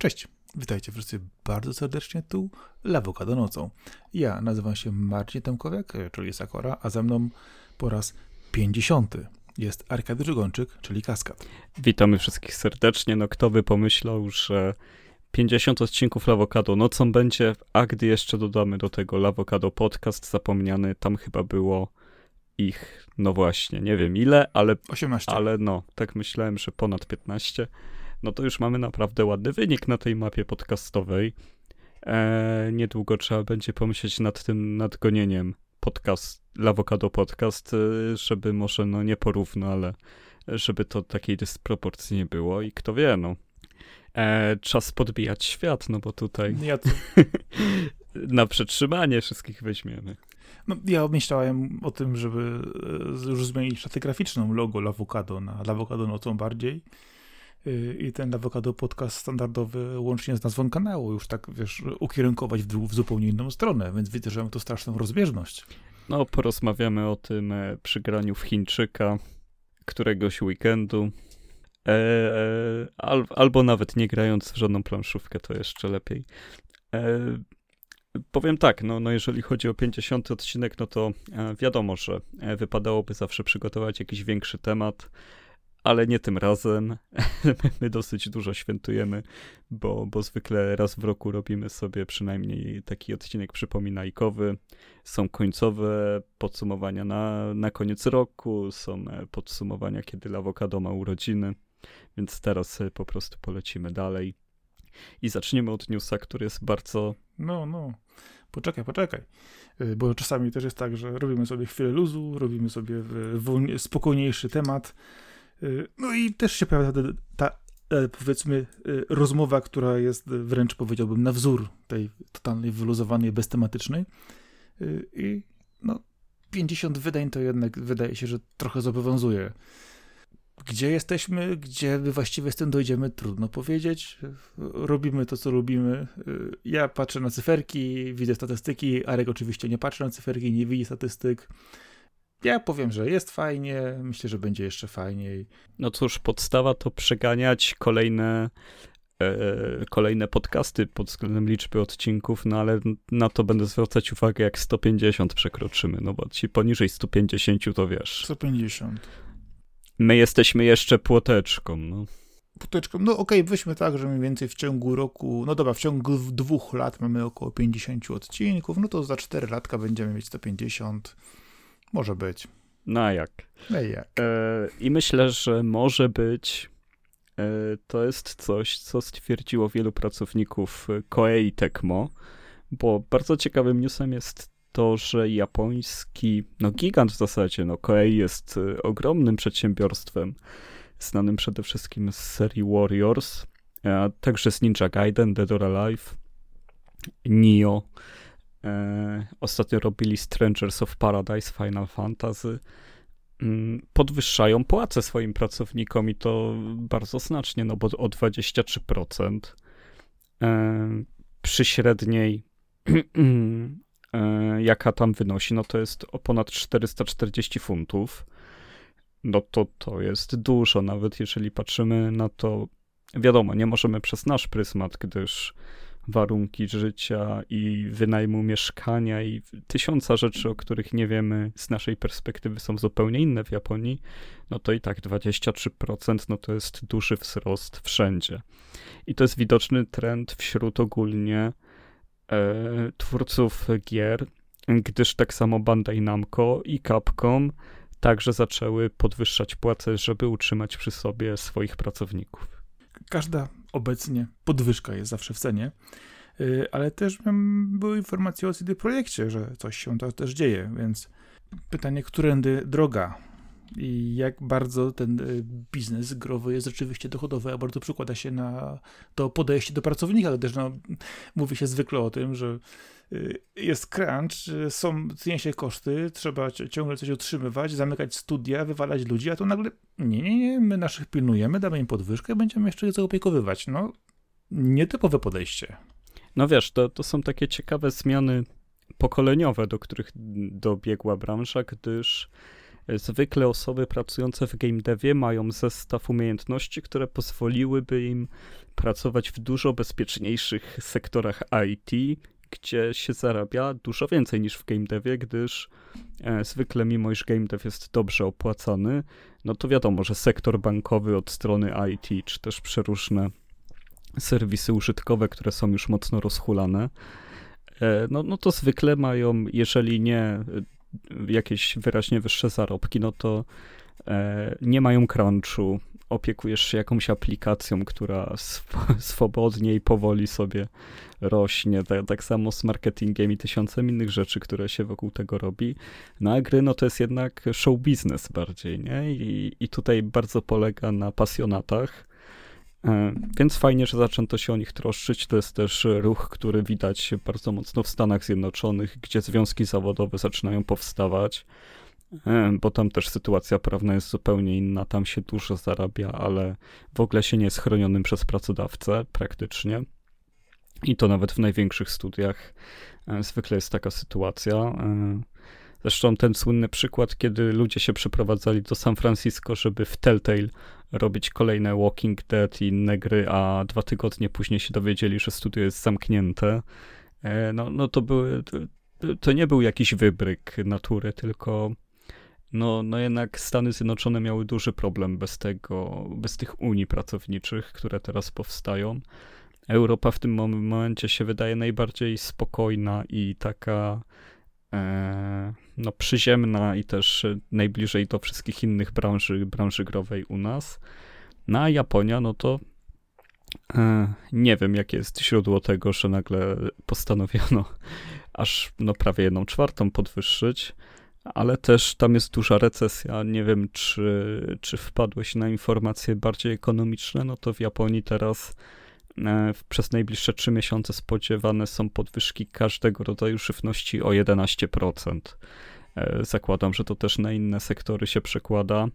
Cześć, witajcie wszyscy bardzo serdecznie tu Lawokado nocą. Ja nazywam się Marcin Temkowiak, czyli Sakora, a ze mną po raz 50 jest Arkadiusz Gończyk, czyli Kaskad. Witamy wszystkich serdecznie. No kto by pomyślał, że 50 odcinków Lawokado nocą będzie, a gdy jeszcze dodamy do tego Lawokado podcast zapomniany, tam chyba było ich, no właśnie, nie wiem ile, ale 18. Ale no, tak myślałem, że ponad 15 no to już mamy naprawdę ładny wynik na tej mapie podcastowej. E, niedługo trzeba będzie pomyśleć nad tym nadgonieniem podcast, Lawokado Podcast, e, żeby może no nie porówno, ale żeby to takiej dysproporcji nie było i kto wie, no. E, czas podbijać świat, no bo tutaj Ja, to, na przetrzymanie wszystkich weźmiemy. no, ja myślałem o tym, żeby e, już zmienić szatę graficzną logo Lawokado na Lawokado nocą bardziej. Y, I ten Lawokado podcast standardowy łącznie z nazwą kanału już tak, wiesz, ukierunkować w, w zupełnie inną stronę, więc widzę, że mamy tu straszną rozbieżność. No, porozmawiamy o tym e, przy graniu w Chińczyka któregoś weekendu. E, e, al, albo nawet nie grając w żadną planszówkę, to jeszcze lepiej. E, powiem tak, no, no jeżeli chodzi o 50 odcinek, no to e, wiadomo, że e, wypadałoby zawsze przygotować jakiś większy temat, ale nie tym razem. My dosyć dużo świętujemy, bo, bo zwykle raz w roku robimy sobie przynajmniej taki odcinek przypominajkowy. Są końcowe podsumowania na, na koniec roku, są e, podsumowania, kiedy Lawokado ma urodziny, więc teraz e, po prostu polecimy dalej. I zaczniemy od newsa, który jest bardzo. No, no. Poczekaj, poczekaj. Y, Bo czasami też jest tak, że robimy sobie chwilę luzu, robimy sobie spokojniejszy temat. Y, No i też się pojawia ta, ta e, powiedzmy y, rozmowa, która jest wręcz powiedziałbym na wzór tej totalnej wyluzowanej, beztematycznej. Y, I no 50 wydań to jednak wydaje się, że trochę zobowiązuje. Gdzie jesteśmy, gdzie my właściwie z tym dojdziemy, trudno powiedzieć. Robimy to, co lubimy. Y, Ja patrzę na cyferki, widzę statystyki. Arek oczywiście nie patrzy na cyferki, nie widzi statystyk. Ja powiem, że jest fajnie. Myślę, że będzie jeszcze fajniej. No cóż, podstawa to przeganiać kolejne. E, kolejne podcasty pod względem liczby odcinków, no ale na to będę zwracać uwagę, jak 150 przekroczymy, no bo ci poniżej 150 to wiesz. 150. My jesteśmy jeszcze płoteczką, no. Puteczką. No okej, weźmy tak, że mniej więcej w ciągu roku, no dobra, w ciągu dwóch lat mamy około 50 odcinków, no to za 4 latka będziemy mieć 150. Może być. No jak? No i jak? E, I myślę, że może być. E, to jest coś, co stwierdziło wielu pracowników Koei Tecmo, bo bardzo ciekawym newsem jest to, że japoński, no gigant w zasadzie, no Koei jest e, ogromnym przedsiębiorstwem, znanym przede wszystkim z serii Warriors, a także z Ninja Gaiden, Dead or Alive, Nioh, e, ostatnio robili Strangers of Paradise, Final Fantasy, mm, podwyższają płace swoim pracownikom i to bardzo znacznie, no bo o 23%. E, przy średniej, e, jaka tam wynosi, no to jest o ponad 440 funtów. No to to jest dużo, nawet jeżeli patrzymy na to, wiadomo, nie możemy przez nasz pryzmat, gdyż warunki życia i wynajmu mieszkania i tysiąca rzeczy, o których nie wiemy z naszej perspektywy są zupełnie inne w Japonii, no to i tak 23% no to jest duży wzrost wszędzie. I to jest widoczny trend wśród ogólnie e, twórców gier, gdyż tak samo Bandai Namco i Capcom także zaczęły podwyższać płace, żeby utrzymać przy sobie swoich pracowników. Każda obecnie podwyżka jest zawsze w cenie, y, ale też były informacje o CD Projekcie, że coś się to też dzieje, więc pytanie, którędy droga i jak bardzo ten y, biznes growy jest rzeczywiście dochodowy, a bardzo przekłada się na to podejście do pracownika, gdyż no, mówi się zwykle o tym, że jest crunch, y, są, cenią się koszty, trzeba ci- ciągle coś utrzymywać, zamykać studia, wywalać ludzi, a tu nagle nie, nie, nie, my naszych pilnujemy, damy im podwyżkę, będziemy jeszcze je zaopiekowywać. No, nietypowe podejście. No wiesz, to, to są takie ciekawe zmiany pokoleniowe, do których dobiegła branża, gdyż Zwykle osoby pracujące w game devie mają zestaw umiejętności, które pozwoliłyby im pracować w dużo bezpieczniejszych sektorach IT, gdzie się zarabia dużo więcej niż w game devie, gdyż e, zwykle mimo iż game dev jest dobrze opłacany, no to wiadomo, że sektor bankowy od strony IT, czy też przeróżne serwisy użytkowe, które są już mocno rozhulane, e, no, no to zwykle mają, jeżeli nie e, jakieś wyraźnie wyższe zarobki, no to e, nie mają crunchu, opiekujesz się jakąś aplikacją, która sw swobodnie i powoli sobie rośnie. Tak, tak, samo z marketingiem i tysiącem innych rzeczy, które się wokół tego robi. No a gry, no to jest jednak show business bardziej, nie? I, i tutaj bardzo polega na pasjonatach. E, więc fajnie, że zaczęto się o nich troszczyć. To jest też ruch, który widać bardzo mocno w Stanach Zjednoczonych, gdzie związki zawodowe zaczynają powstawać. E, bo tam też sytuacja prawna jest zupełnie inna, tam się dużo zarabia, ale w ogóle się nie jest chronionym przez pracodawcę praktycznie. I to nawet w największych studiach e, zwykle jest taka sytuacja. E, zresztą ten słynny przykład, kiedy ludzie się przeprowadzali do San Francisco, żeby w Telltale robić kolejne Walking Dead i inne gry, a dwa tygodnie później się dowiedzieli, że studio jest zamknięte. No, no to były, to nie był jakiś wybryk natury, tylko no, no jednak Stany Zjednoczone miały duży problem bez tego, bez tych unii pracowniczych, które teraz powstają. Europa w tym momencie się wydaje najbardziej spokojna i taka e, no, przyziemna i też najbliżej do wszystkich innych branży, branży growej u nas. No a Japonia, no to e, nie wiem, jakie jest źródło tego, że nagle postanowiono aż no, prawie jedną czwartą podwyższyć ale też tam jest duża recesja. Nie wiem, czy, czy wpadłeś na informacje bardziej ekonomiczne. No to w Japonii teraz e, przez najbliższe trzy miesiące spodziewane są podwyżki każdego rodzaju żywności o 11%. E, zakładam, że to też na inne sektory się przekłada.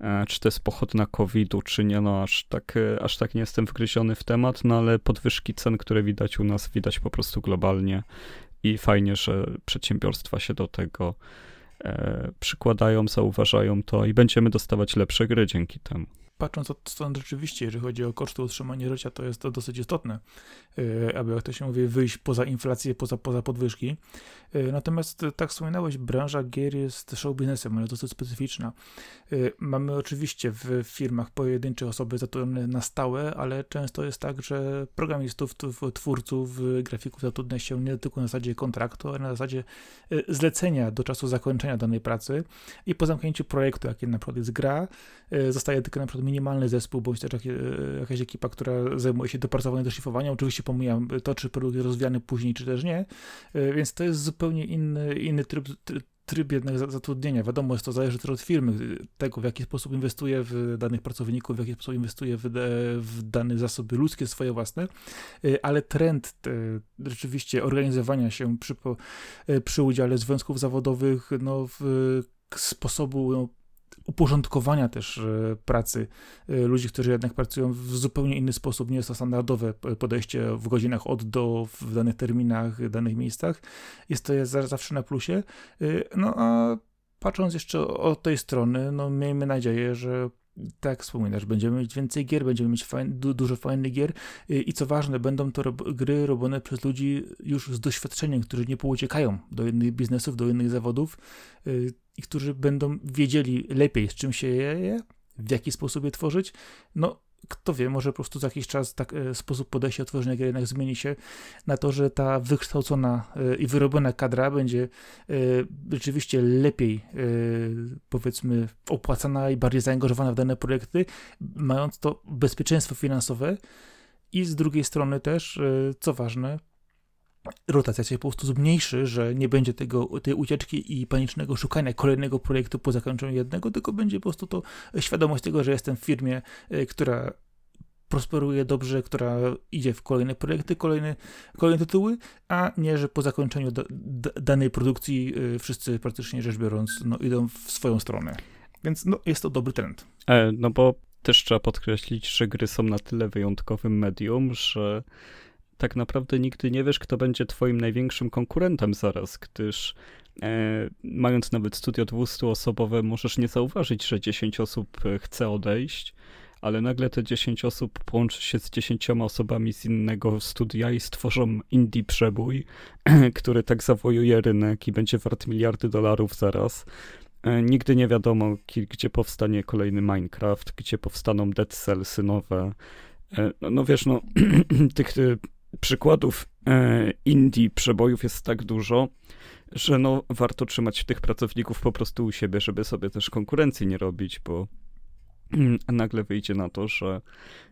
E, czy to jest pochodna COVID-u, czy nie, no aż tak, aż tak nie jestem wgryziony w temat, no ale podwyżki cen, które widać u nas, widać po prostu globalnie i fajnie, że przedsiębiorstwa się do tego e, przykładają, zauważają to i będziemy dostawać lepsze gry dzięki temu patrząc od strony rzeczywiście, jeżeli chodzi o koszty utrzymania życia, to jest to dosyć istotne, e, aby, jak to się mówi, wyjść poza inflację, poza, poza podwyżki. E, natomiast, e, tak wspominałeś, branża gier jest show biznesem, ale dosyć specyficzna. Mamy oczywiście w firmach pojedyncze osoby zatrudnione na stałe, ale często jest tak, że programistów, twórców, grafików zatrudnia się nie tylko na zasadzie kontraktu, ale na zasadzie zlecenia do czasu zakończenia danej pracy i po zamknięciu projektu, jakim na przykład jest gra, zostaje tylko na przykład minimalny zespół, bądź też jakaś ekipa, która zajmuje się dopracowaniem do szlifowania. Oczywiście pomijam to, czy produkt jest rozwijany później, czy też nie, e, więc to jest zupełnie inny, inny tryb, tryb jednak zatrudnienia. Wiadomo, jest to zależy też od firmy, tego w jaki sposób inwestuje w danych pracowników, w jaki sposób inwestuje w, w dane zasoby ludzkie swoje własne, e, ale trend rzeczywiście organizowania się przy, e, przy udziale związków zawodowych, no, w sposobu no, uporządkowania też e, pracy e, ludzi, którzy jednak pracują w zupełnie inny sposób. Nie jest to standardowe podejście w godzinach od do, w danych terminach, w danych miejscach. Jest to jest zawsze na plusie. E, no a patrząc jeszcze od tej strony, no miejmy nadzieję, że tak wspominasz, będziemy mieć więcej gier, będziemy mieć du dużo fajnych gier i co ważne, będą to rob gry robione przez ludzi już z doświadczeniem, którzy nie pouciekają do innych biznesów, do innych zawodów i którzy będą wiedzieli lepiej, z czym się je, w jaki sposób je tworzyć. No, kto wie, może po prostu za jakiś czas tak, e, sposób podejścia do tworzenia gier jednak zmieni się na to, że ta wykształcona e, i wyrobiona kadra będzie e, rzeczywiście lepiej, powiedzmy, opłacana i bardziej zaangażowana w dane projekty, mając to bezpieczeństwo finansowe i z drugiej strony też, co ważne, rotacja się po prostu zmniejszy, że nie będzie tego, tej ucieczki i panicznego szukania kolejnego projektu po zakończeniu jednego, tylko będzie po prostu to świadomość tego, że jestem w firmie, e, która prosperuje dobrze, która idzie w kolejne projekty, kolejne, kolejne tytuły, a nie, że po zakończeniu da, danej produkcji e, wszyscy praktycznie rzecz biorąc no, idą w swoją stronę. Więc no, jest to dobry trend. E, no bo też trzeba podkreślić, że gry są na tyle wyjątkowym medium, że tak naprawdę nigdy nie wiesz, kto będzie twoim największym konkurentem zaraz, gdyż e, mając nawet studio 200-osobowe, możesz nie zauważyć, że 10 osób chce odejść, ale nagle te 10 osób połączy się z 10 osobami z innego studia i stworzą indie przebój, który tak zawojuje rynek i będzie wart miliardy dolarów zaraz. E, nigdy nie wiadomo, gdzie powstanie kolejny Minecraft, gdzie powstaną Dead Cellsy nowe. E, no, no wiesz, no, tych e, przykładów indie przebojów jest tak dużo, że no, warto trzymać tych pracowników po prostu u siebie, żeby sobie też konkurencji nie robić, bo a nagle wyjdzie na to, że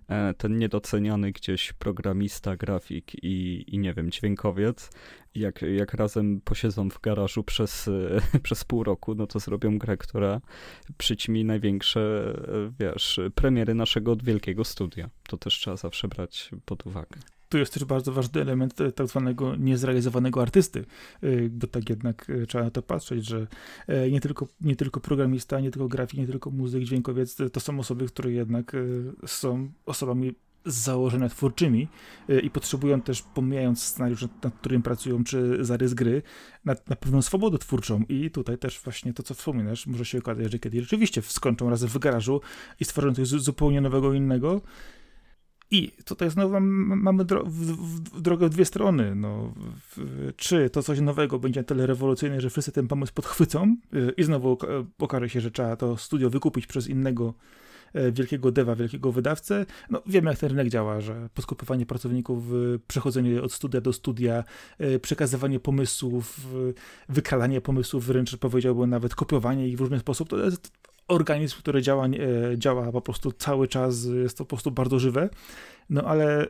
e, ten niedoceniany gdzieś programista, grafik i, i nie wiem, dźwiękowiec, jak, jak razem posiedzą w garażu przez, przez pół roku, no to zrobią grę, która przyćmi największe, e, wiesz, premiery naszego wielkiego studia. To też trzeba zawsze brać pod uwagę tu jest też bardzo ważny element e, tak zwanego niezrealizowanego artysty, e, bo tak jednak e, trzeba na to patrzeć, że nie tylko, nie tylko programista, nie tylko grafik, nie tylko muzyk, dźwiękowiec, to są osoby, które jednak są osobami z założenia twórczymi i potrzebują też, pomijając scenariusz, nad, którym pracują, czy zarys gry, na, na pewną swobodę twórczą. I tutaj też właśnie to, co wspominasz, może się okazać, że kiedy rzeczywiście skończą razem w garażu i stworzą coś zupełnie nowego, innego, i tutaj znowu mamy dro w, w, drogę w dwie strony. No, w, czy to coś nowego będzie na tyle rewolucyjne, że wszyscy ten pomysł podchwycą yy, i znowu okaże się, że trzeba to studio wykupić przez innego yy, wielkiego dewa, wielkiego wydawcę. No, wiemy, jak ten rynek działa, że podkupywanie pracowników, yy, przechodzenie od studia do studia, y, przekazywanie pomysłów, y, wykalanie pomysłów, wręcz powiedziałbym nawet kopiowanie ich w różny sposób, to jest organizm, który działa, e, działa po prostu cały czas, jest to po prostu bardzo żywe, no ale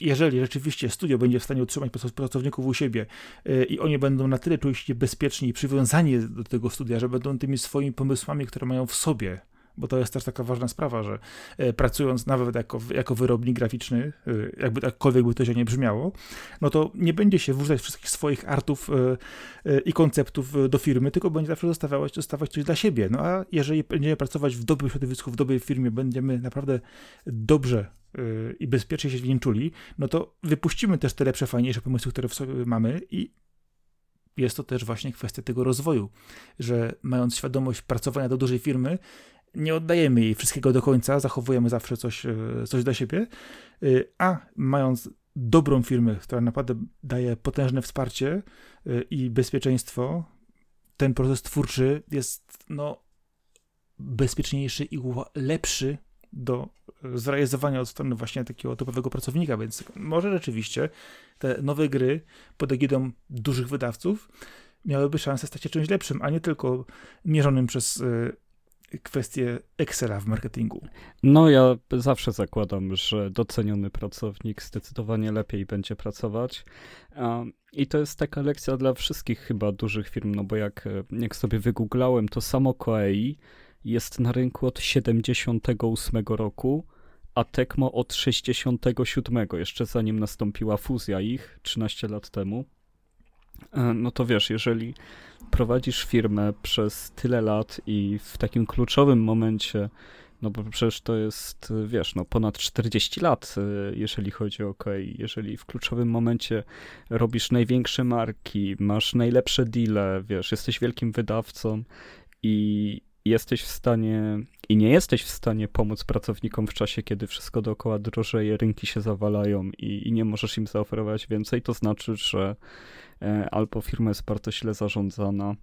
jeżeli rzeczywiście studio będzie w stanie utrzymać pracowników u siebie e, i oni będą na tyle czuć się bezpieczni i przywiązani do tego studia, że będą tymi swoimi pomysłami, które mają w sobie, bo to jest też taka ważna sprawa, że e, pracując nawet jako, jako wyrobnik graficzny, e, jakby takkolwiek by to się nie brzmiało, no to nie będzie się wrzucać wszystkich swoich artów e, i konceptów do firmy, tylko będzie zawsze zostawiać, zostawać coś dla siebie. No a jeżeli będziemy pracować w dobrym środowisku, w dobrej firmie, będziemy naprawdę dobrze i bezpiecznie się w nim czuli, no to wypuścimy też te lepsze, fajniejsze pomysły, które w sobie mamy i jest to też właśnie kwestia tego rozwoju, że mając świadomość pracowania do dużej firmy, nie oddajemy jej wszystkiego do końca, zachowujemy zawsze coś, e, coś dla siebie, e, a mając dobrą firmę, która naprawdę daje potężne wsparcie e, i bezpieczeństwo, ten proces twórczy jest no, bezpieczniejszy i lepszy do zrealizowania od strony właśnie takiego topowego pracownika, więc może rzeczywiście te nowe gry pod egidą dużych wydawców miałyby szansę stać się czymś lepszym, a nie tylko mierzonym przez kwestie Excela w marketingu? No, ja zawsze zakładam, że doceniony pracownik zdecydowanie lepiej będzie pracować. I to jest taka lekcja dla wszystkich chyba dużych firm, no bo jak, jak sobie wygooglałem, to samo Koei jest na rynku od 78 roku, a Tecmo od 67, jeszcze zanim nastąpiła fuzja ich 13 lat temu. E, no to wiesz, jeżeli prowadzisz firmę przez tyle lat i w takim kluczowym momencie, no bo przecież to jest, wiesz, no ponad 40 lat, e, jeżeli chodzi o OK, jeżeli w kluczowym momencie robisz największe marki, masz najlepsze deale, wiesz, jesteś wielkim wydawcą i jesteś w stanie i nie jesteś w stanie pomóc pracownikom w czasie, kiedy wszystko dookoła drożeje, rynki się zawalają i, i nie możesz im zaoferować więcej, to znaczy, że albo firma jest bardzo źle zarządzana,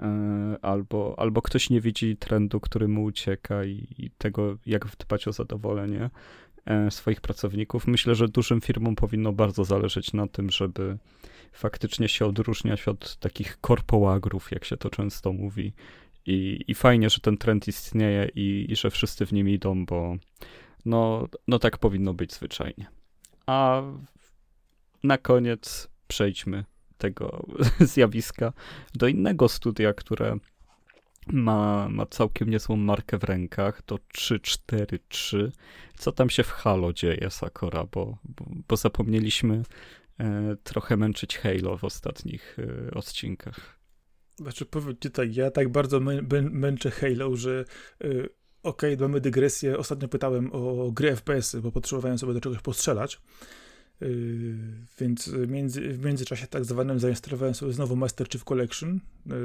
e, albo, albo ktoś nie widzi trendu, który mu ucieka i, i tego, jak dbać o zadowolenie e, swoich pracowników. Myślę, że dużym firmom powinno bardzo zależeć na tym, żeby faktycznie się odróżniać od takich korpołagrów, jak się to często mówi. I, i fajnie, że ten trend istnieje i, i że wszyscy w nim idą, bo no, no tak powinno być zwyczajnie. A na koniec przejdźmy tego zjawiska do innego studia, które ma, ma całkiem niezłą markę w rękach, to 343. Co tam się w Halo dzieje, Sakora, bo, bo, bo zapomnieliśmy e, trochę męczyć Halo w ostatnich e, odcinkach. Znaczy, powiedzcie tak, ja tak bardzo mę, męczę Halo, że e, okej, okay, mamy dygresję. Ostatnio pytałem o gry FPS-y, bo potrzebowałem sobie do czegoś postrzelać. Więc między, w międzyczasie tak zwanym zainstalowałem sobie znowu Master Chief Collection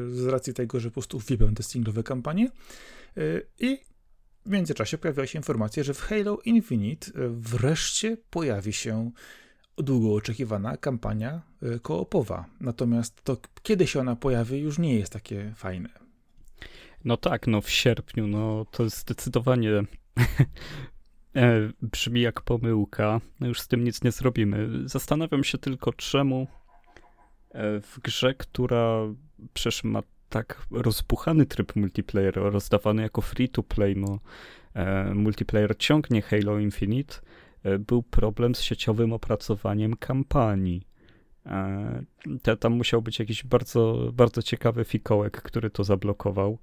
z racji tego, że po prostu uwielbiam te singlowe kampanie. I w międzyczasie pojawiła się informacja, że w Halo Infinite wreszcie pojawi się długo oczekiwana kampania koopowa. Natomiast to, kiedy się ona pojawi, już nie jest takie fajne. No tak, no w sierpniu, no to zdecydowanie e, brzmi jak pomyłka. No już z tym nic nie zrobimy. Zastanawiam się tylko, czemu e, w grze, która przecież ma tak rozbuchany tryb multiplayer, rozdawany jako free to play, no e, multiplayer ciągnie Halo Infinite, był problem z sieciowym opracowaniem kampanii. Te, tam musiał być jakiś bardzo, bardzo ciekawy fikołek, który to zablokował.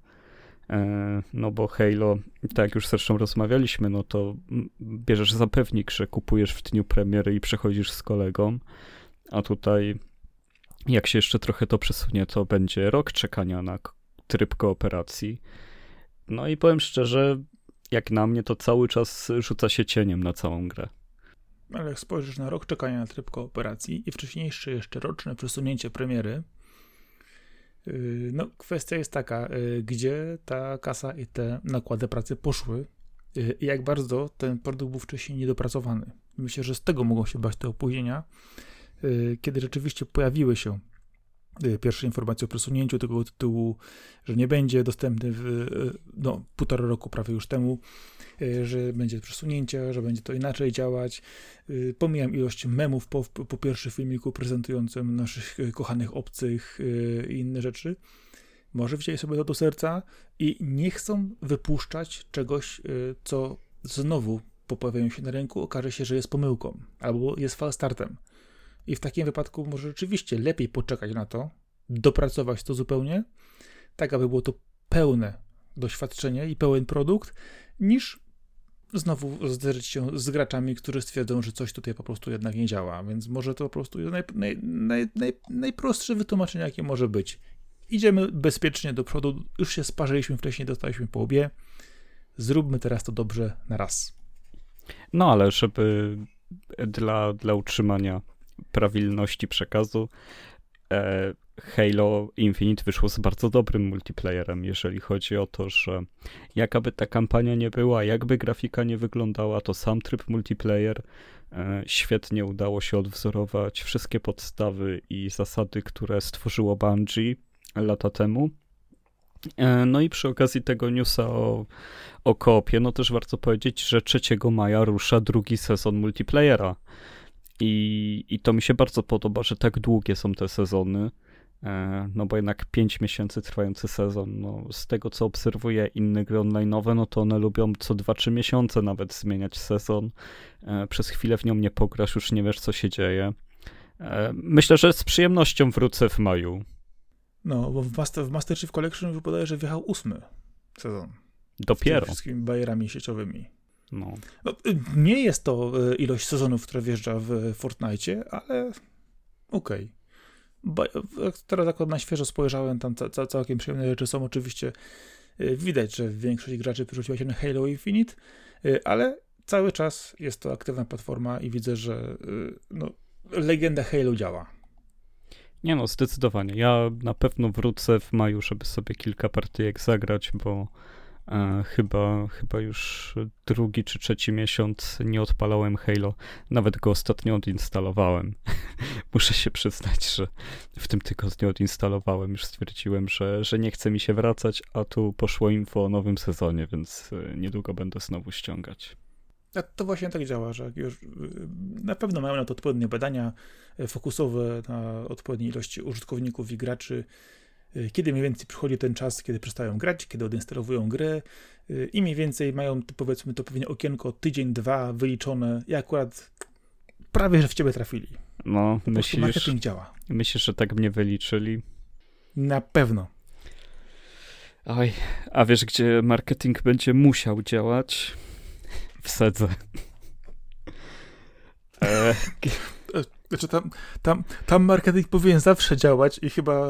E, no bo Halo, tak już zresztą rozmawialiśmy, no to bierzesz zapewnik, że kupujesz w dniu premiery i przechodzisz z kolegą, a tutaj jak się jeszcze trochę to przesunie, to będzie rok czekania na tryb kooperacji. No i powiem szczerze, jak na mnie, to cały czas rzuca się cieniem na całą grę. Ale jak spojrzysz na rok czekania na tryb kooperacji i wcześniejsze jeszcze roczne przesunięcie premiery, no, kwestia jest taka, yy, gdzie ta kasa i te nakłady pracy poszły yy, i jak bardzo ten produkt był wcześniej niedopracowany. Myślę, że z tego mogą się bać te opóźnienia, kiedy rzeczywiście pojawiły się pierwsze informacje o przesunięciu tego tytułu, że nie będzie dostępny w, no, półtora roku prawie już temu, E, że będzie przesunięcie, że będzie to inaczej działać. Pomijam ilość memów po, po pierwszym filmiku prezentującym naszych kochanych obcych i inne rzeczy. Może wzięli sobie to do serca i nie chcą wypuszczać czegoś, co znowu po pojawieniu się na rynku okaże się, że jest pomyłką albo jest falstartem. I w takim wypadku może rzeczywiście lepiej poczekać na to, dopracować to zupełnie, tak aby było to pełne doświadczenie i pełen produkt, niż znowu zderzyć się z graczami, którzy stwierdzą, że coś tutaj po prostu jednak nie działa, więc może to po prostu jest naj, naj, naj, naj, najprostsze wytłumaczenie, jakie może być. Idziemy bezpiecznie do przodu, już się sparzyliśmy wcześniej, dostaliśmy po obie, zróbmy teraz to dobrze na raz. No ale żeby dla, dla utrzymania prawilności przekazu e, Halo Infinite wyszło z bardzo dobrym multiplayerem, jeżeli chodzi o to, że jakaby ta kampania nie była, jakby grafika nie wyglądała, to sam tryb multiplayer e, świetnie udało się odwzorować wszystkie podstawy i zasady, które stworzyło Bungie lata temu. E, no i przy okazji tego newsa o, o koopie, no też warto powiedzieć, że 3 maja rusza drugi sezon multiplayera. I, I to mi się bardzo podoba, że tak długie są te sezony. E, no bo jednak 5 miesięcy trwający sezon, no z tego co obserwuję inne gry online'owe, no to one lubią co 2-3 miesiące nawet zmieniać sezon. E, przez chwilę w nią nie pograsz, już nie wiesz co się dzieje. E, myślę, że z przyjemnością wrócę w maju. No, bo w Master, w Master Chief Collection wypodaje, że wjechał ósmy sezon. Dopiero. Z wszystkimi bajerami sieciowymi. No. no. Nie jest to ilość sezonów, która wjeżdża w Fortnite, ale okej. Okay teraz jak na świeżo spojrzałem, tam całkiem przyjemne rzeczy są. Oczywiście y, widać, że większość graczy przerzuciła się na Halo Infinite, y, ale cały czas jest to aktywna platforma i widzę, że no, legenda Halo działa. Nie no, zdecydowanie. Ja na pewno wrócę w maju, żeby sobie kilka partyjek zagrać, bo E, chyba, chyba już drugi czy trzeci miesiąc nie odpalałem Halo. Nawet go ostatnio odinstalowałem. Muszę się przyznać, że w tym tygodniu odinstalowałem. Już stwierdziłem, że, że nie chce mi się wracać, a tu poszło info o nowym sezonie, więc e, niedługo będę znowu ściągać. A to właśnie tak działa, że już y, na pewno mają na to odpowiednie badania e, fokusowe na odpowiedniej ilości użytkowników i graczy kiedy mniej więcej przychodzi ten czas, kiedy przestają grać, kiedy odinstalowują grę y, i mniej więcej mają powiedzmy to pewnie okienko tydzień, dwa wyliczone i akurat prawie, że w ciebie trafili. No, po myślisz, marketing działa. Myślisz, że tak mnie wyliczyli? Na pewno. Oj, a wiesz, gdzie marketing będzie musiał działać? W sedze. e, znaczy tam, tam, tam marketing powinien zawsze działać i chyba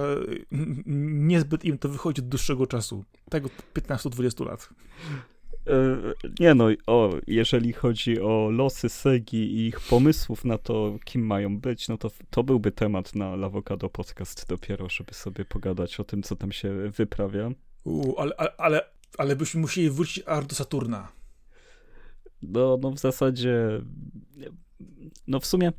niezbyt im to wychodzi od dłuższego czasu. Tak od 15-20 lat. nie no, o, jeżeli chodzi o losy Segi i ich pomysłów na to, kim mają być, no to to byłby temat na Lawokado Podcast dopiero, żeby sobie pogadać o tym, co tam się wyprawia. U, ale, ale, ale, ale byśmy musieli wrócić aż do Saturna. No, no w zasadzie, no w sumie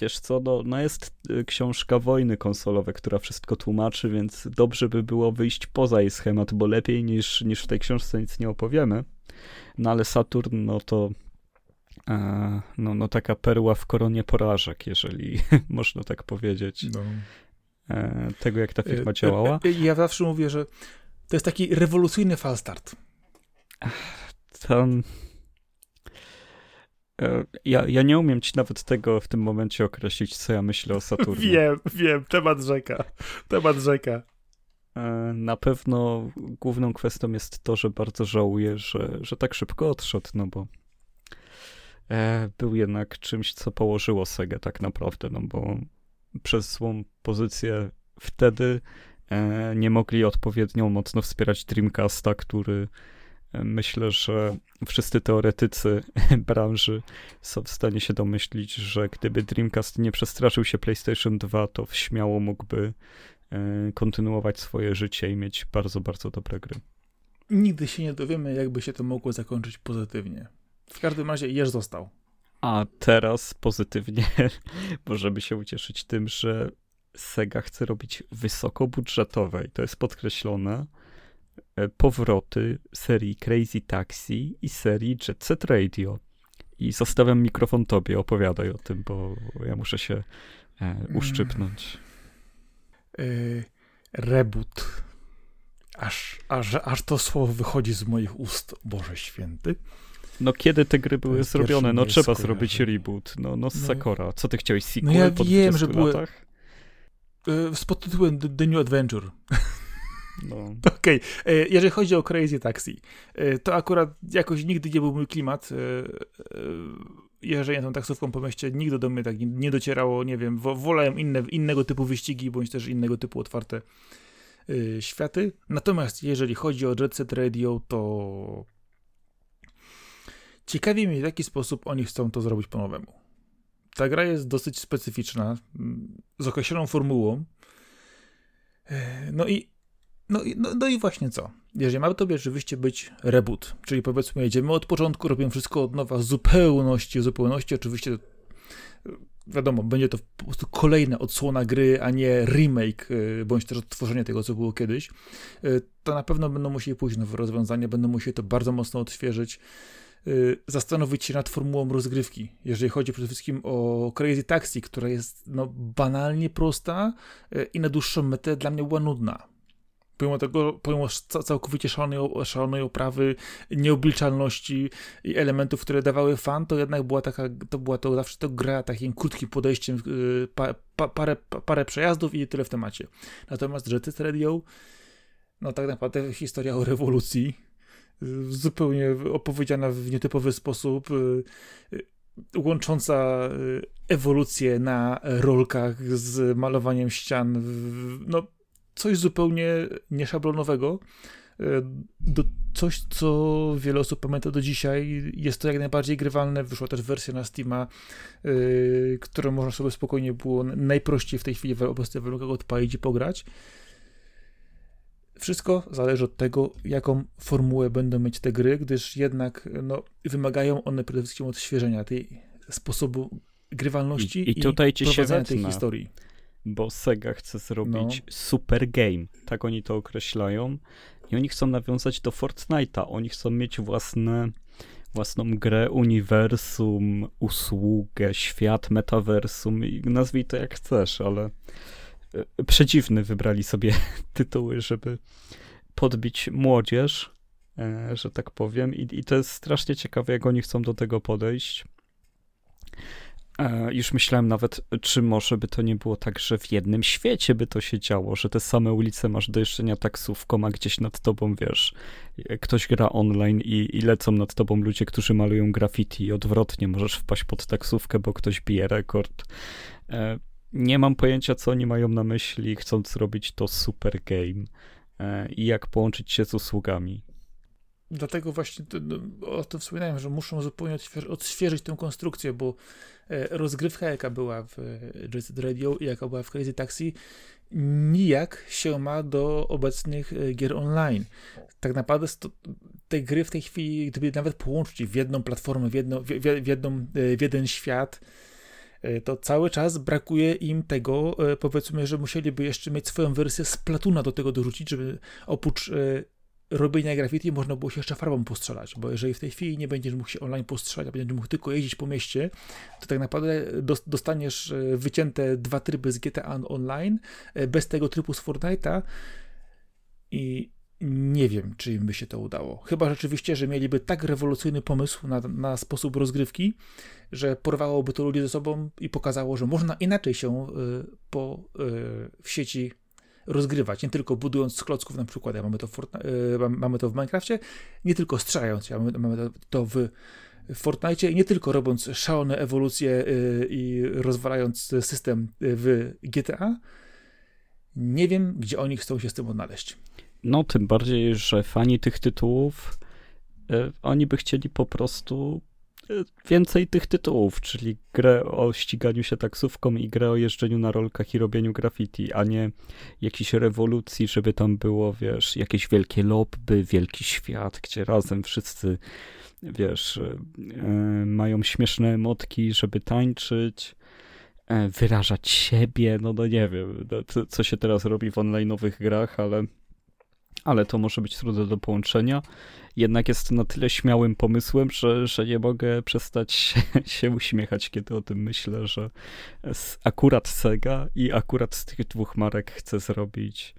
wiesz co, no, no jest y, książka Wojny konsolowe, która wszystko tłumaczy, więc dobrze by było wyjść poza jej schemat, bo lepiej niż, niż w tej książce nic nie opowiemy. No ale Saturn, no to e, no, no taka perła w koronie porażek, jeżeli można tak powiedzieć. No. E, tego, jak ta firma e, działała. E, ja zawsze mówię, że to jest taki rewolucyjny falstart. Tam E, ja, ja nie umiem ci nawet tego w tym momencie określić, co ja myślę o Saturnie. Wiem, wiem, temat rzeka. Temat rzeka. E, na pewno główną kwestią jest to, że bardzo żałuję, że, że tak szybko odszedł, no bo e, był jednak czymś, co położyło Sega tak naprawdę, no bo przez złą pozycję wtedy nie mogli odpowiednio mocno wspierać Dreamcasta, który Myślę, że wszyscy teoretycy branży są w stanie się domyślić, że gdyby Dreamcast nie przestraszył się PlayStation 2, to śmiało mógłby e, kontynuować swoje życie i mieć bardzo, bardzo dobre gry. Nigdy się nie dowiemy, jakby się to mogło zakończyć pozytywnie. W każdym razie Jerz został. A teraz pozytywnie możemy się ucieszyć tym, że Sega chce robić wysokobudżetowe i to jest podkreślone powroty serii Crazy Taxi i serii Jet Set Radio. I zostawiam mikrofon tobie, opowiadaj o tym, bo ja muszę się e, uszczypnąć. Yy, reboot. Aż, aż, aż to słowo wychodzi z moich ust, Boże Święty. No kiedy te gry były zrobione? No trzeba zrobić reboot. No, no, no Sakora. Co ty chciałeś, sequel No ja wiem, że były... Yy, z pod tytułem The New Adventure. No. Okej, okay. E, jeżeli chodzi o Crazy Taxi, e, to akurat jakoś nigdy nie był mój klimat. E, jeżeli tą taksówką po mieście, nigdy do mnie tak nie docierało, nie wiem, wolałem inne, innego typu wyścigi, bądź też innego typu otwarte światy. Natomiast jeżeli chodzi o Jet Set Radio, to ciekawi mnie, w jaki sposób oni chcą to zrobić po nowemu. Ta gra jest dosyć specyficzna, z określoną formułą. No i no, no, no i właśnie co? Jeżeli ma to rzeczywiście być reboot, czyli powiedzmy jedziemy od początku, robimy wszystko od nowa, zupełności, zupełności, oczywiście wiadomo, będzie to po prostu kolejna odsłona gry, a nie remake, y, bądź też odtworzenie tego, co było kiedyś, y, to na pewno będą musieli pójść nowe rozwiązania, będą musieli to bardzo mocno odświeżyć, zastanowić się nad formułą rozgrywki. Jeżeli chodzi przede wszystkim o Crazy Taxi, która jest no, banalnie prosta i na dłuższą metę dla mnie była nudna pomimo tego, pomimo całkowicie szalonej, szalonej oprawy, nieobliczalności i elementów, które dawały fan, to jednak była taka, to była to zawsze to gra takim krótkim podejściem, y, pa, pa, parę, pa, parę przejazdów i tyle w temacie. Natomiast Jet Radio, no tak naprawdę historia o rewolucji, y, zupełnie opowiedziana w nietypowy sposób, y, łącząca ewolucję na rolkach z malowaniem ścian, no coś zupełnie nieszablonowego, e, do coś, co wiele osób pamięta do dzisiaj. Jest to jak najbardziej grywalne. Wyszła też wersja na Steama, yy, którą można sobie spokojnie było najprościej w tej chwili w obecnych warunkach odpalić i pograć. Wszystko zależy od tego, jaką formułę będą mieć te gry, gdyż jednak no, wymagają one przede wszystkim odświeżenia tej sposobu grywalności i, i, tutaj i ci się tej historii bo Sega chce zrobić no. super game, tak oni to określają. I oni chcą nawiązać do Fortnite'a, oni chcą mieć własne, własną grę, uniwersum, usługę, świat, metaversum i nazwij to jak chcesz, ale e, przedziwny wybrali sobie tytuły, żeby podbić młodzież, e, że tak powiem I, i to jest strasznie ciekawe, jak oni chcą do tego podejść. E, już myślałem nawet, czy może by to nie było tak, że w jednym świecie by to się działo, że te same ulice masz do jeżdżenia taksówką, a gdzieś nad tobą, wiesz, ktoś gra online i, i lecą nad tobą ludzie, którzy malują graffiti i odwrotnie, możesz wpaść pod taksówkę, bo ktoś bije rekord. E, nie mam pojęcia, co oni mają na myśli, chcąc zrobić to super game e, i jak połączyć się z usługami. Dlatego właśnie no, o tym wspominałem, że muszą zupełnie odświeżyć tę konstrukcję, bo e, rozgrywka, jaka była w Jet Set Radio i jaka była w Crazy Taxi, nijak się ma do obecnych e, gier online. Tak naprawdę te gry w tej chwili, gdyby nawet połączyć w jedną platformę, w, jedno, w, jedną, w jeden świat, to cały czas brakuje im tego, powiedzmy, że musieliby jeszcze mieć swoją wersję z Platuna do tego dorzucić, żeby oprócz robienia graffiti można było się jeszcze farbą postrzelać, bo jeżeli w tej chwili nie będziesz mógł się online postrzelać, a będziesz mógł tylko jeździć po mieście, to tak naprawdę dostaniesz e, wycięte dwa tryby z GTA Online e, bez tego trybu z Fortnite'a i nie wiem, czy im by się to udało. Chyba rzeczywiście, że mieliby tak rewolucyjny pomysł na, na sposób rozgrywki, że porwałoby to ludzi ze sobą i pokazało, że można inaczej się y, po, w sieci rozgrywać, nie tylko budując z klocków na przykład, ja mamy to w, Fortnite, mamy to w Minecrafcie, nie tylko strzelając, ja mamy, mamy to w Fortnite nie tylko robiąc szalone ewolucje y, i rozwalając system w GTA. Nie wiem, gdzie oni chcą się z tym odnaleźć. No, tym bardziej, że fani tych tytułów, y, oni by chcieli po prostu więcej tych tytułów, czyli grę o ściganiu się taksówką i grę o jeżdżeniu na rolkach i robieniu graffiti, a nie jakiejś rewolucji, żeby tam było, wiesz, jakieś wielkie lobby, wielki świat, gdzie razem wszyscy, wiesz, yy, mają śmieszne emotki, żeby tańczyć e, wyrażać siebie, no no nie wiem, no, co się teraz robi w online'owych grach, ale ale to może być trudne do połączenia. Jednak jest na tyle śmiałym pomysłem, że, że nie mogę przestać się, się uśmiechać, kiedy o tym myślę, że akurat Sega i akurat z tych dwóch marek chcę zrobić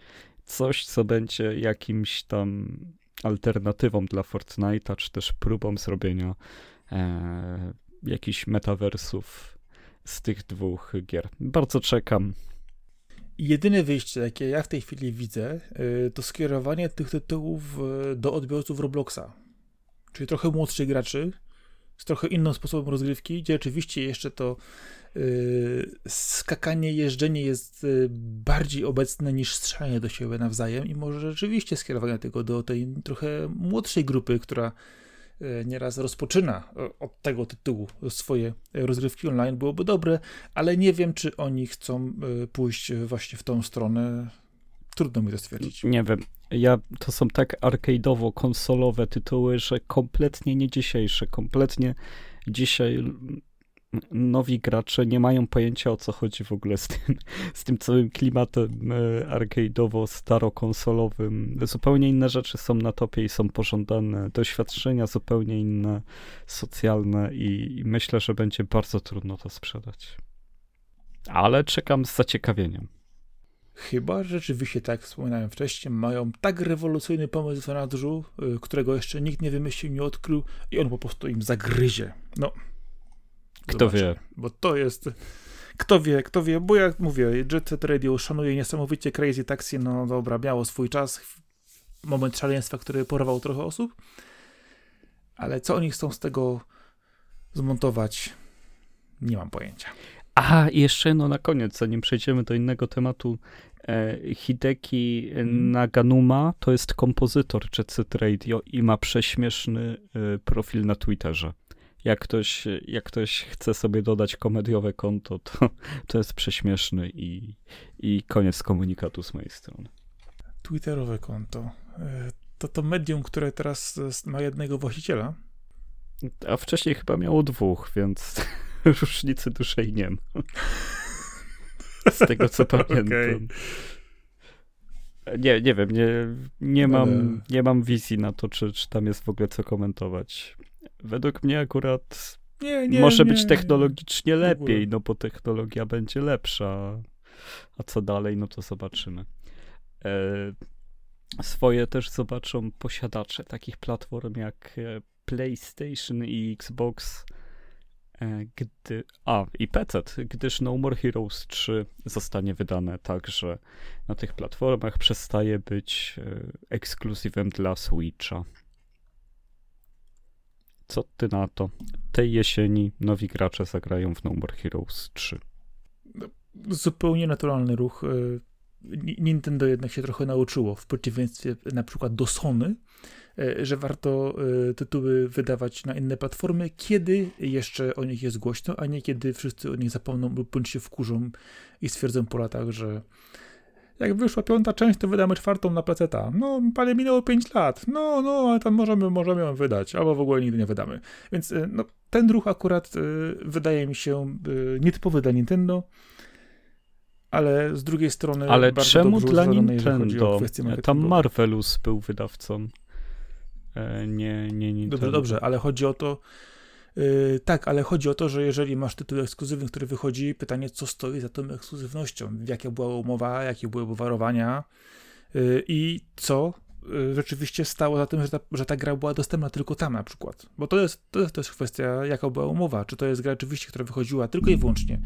coś, co będzie jakimś tam alternatywą dla Fortnite'a, czy też próbą zrobienia e, jakichś metaversów z tych dwóch gier. Bardzo czekam. Jedyne wyjście, jakie ja w tej chwili widzę, y, to skierowanie tych tytułów y, do odbiorców Robloxa. Czyli trochę młodszych graczy, z trochę innym sposobem rozgrywki, gdzie oczywiście jeszcze to yy, skakanie, jeżdżenie jest yy, bardziej obecne niż strzelanie do siebie nawzajem i może rzeczywiście skierowanie tego do tej trochę młodszej grupy, która nieraz rozpoczyna e, od tego tytułu swoje rozgrywki online, byłoby dobre, ale nie wiem, czy oni chcą e, pójść właśnie w tą stronę. Trudno mi to stwierdzić. Nie wiem. Ja, to są tak arcade'owo-konsolowe tytuły, że kompletnie nie dzisiejsze, kompletnie dzisiaj nowi gracze nie mają pojęcia o co chodzi w ogóle z tym, z tym całym klimatem e, arcade'owo-starokonsolowym. Zupełnie inne rzeczy są na topie i są pożądane, doświadczenia zupełnie inne, socjalne i, i myślę, że będzie bardzo trudno to sprzedać. Ale czekam z zaciekawieniem. Chyba rzeczywiście, tak jak wspominałem wcześniej, mają tak rewolucyjny pomysł w zanadrzu, e, którego jeszcze nikt nie wymyślił, nie odkrył i on po prostu im zagryzie. No, kto wie? Bo to jest... Kto wie, kto wie, bo jak mówię, Jet Set Radio szanuje niesamowicie Crazy Taxi, no dobra, miało swój czas, moment szaleństwa, który porwał trochę osób, ale co oni chcą z tego zmontować, nie mam pojęcia. A, i jeszcze no na koniec, zanim przejdziemy do innego tematu, e, Hideki hmm. Naganuma to jest kompozytor Jet Set Radio i ma prześmieszny e, profil na Twitterze jak ktoś, jak ktoś chce sobie dodać komediowe konto, to, to jest prześmieszny i, i koniec komunikatu z mojej strony. Twitterowe konto. E, to to medium, które teraz ma jednego właściciela? A wcześniej chyba miało dwóch, więc różnicy dużej nie ma. Z tego co pamiętam. Okay. Nie, nie wiem, nie, nie, mam, nie mam wizji na to, czy, czy tam jest w ogóle co komentować. Według mnie akurat nie, nie, może nie, być technologicznie lepiej, no bo technologia będzie lepsza. A co dalej, no to zobaczymy. E, swoje też zobaczą posiadacze takich platform jak e, PlayStation i Xbox, e, gdy, a i PC, gdyż No More Heroes 3 zostanie wydane także na tych platformach, przestaje być e, ekskluzywem dla Switcha. Co ty na to? Tej jesieni nowi gracze zagrają w No More Heroes 3. Zupełnie naturalny ruch. Y, Nintendo jednak się trochę nauczyło, w przeciwieństwie na przykład do Sony, e, że warto e, tytuły wydawać na inne platformy, kiedy jeszcze o nich jest głośno, a nie kiedy wszyscy o nich zapomną lub bądź się wkurzą i stwierdzą po latach, że jak wyszła piąta część, to wydamy czwartą na PC. No, panie, minęło 5 lat. No, no, ale tam możemy, możemy ją wydać, albo w ogóle nigdy nie wydamy. Więc no, ten ruch akurat wydaje mi się nietypowy dla Nintendo ale z drugiej strony. Ale czemu dla Nintendo? Tam Marvelous był wydawcą. E, nie, nie Nintendo. Dobrze, dobrze, ale chodzi o to. Yy, tak, ale chodzi o to, że jeżeli masz tytuł ekskluzywny, który wychodzi, pytanie, co stoi za tą ekskluzywnością? Jaka była umowa, jakie były obwarowania yy, i co Y, rzeczywiście stało za tym, że ta, że ta gra była dostępna tylko tam na przykład. Bo to jest, to jest też kwestia, jaka była umowa. Czy to jest gra rzeczywiście, która wychodziła tylko i wyłącznie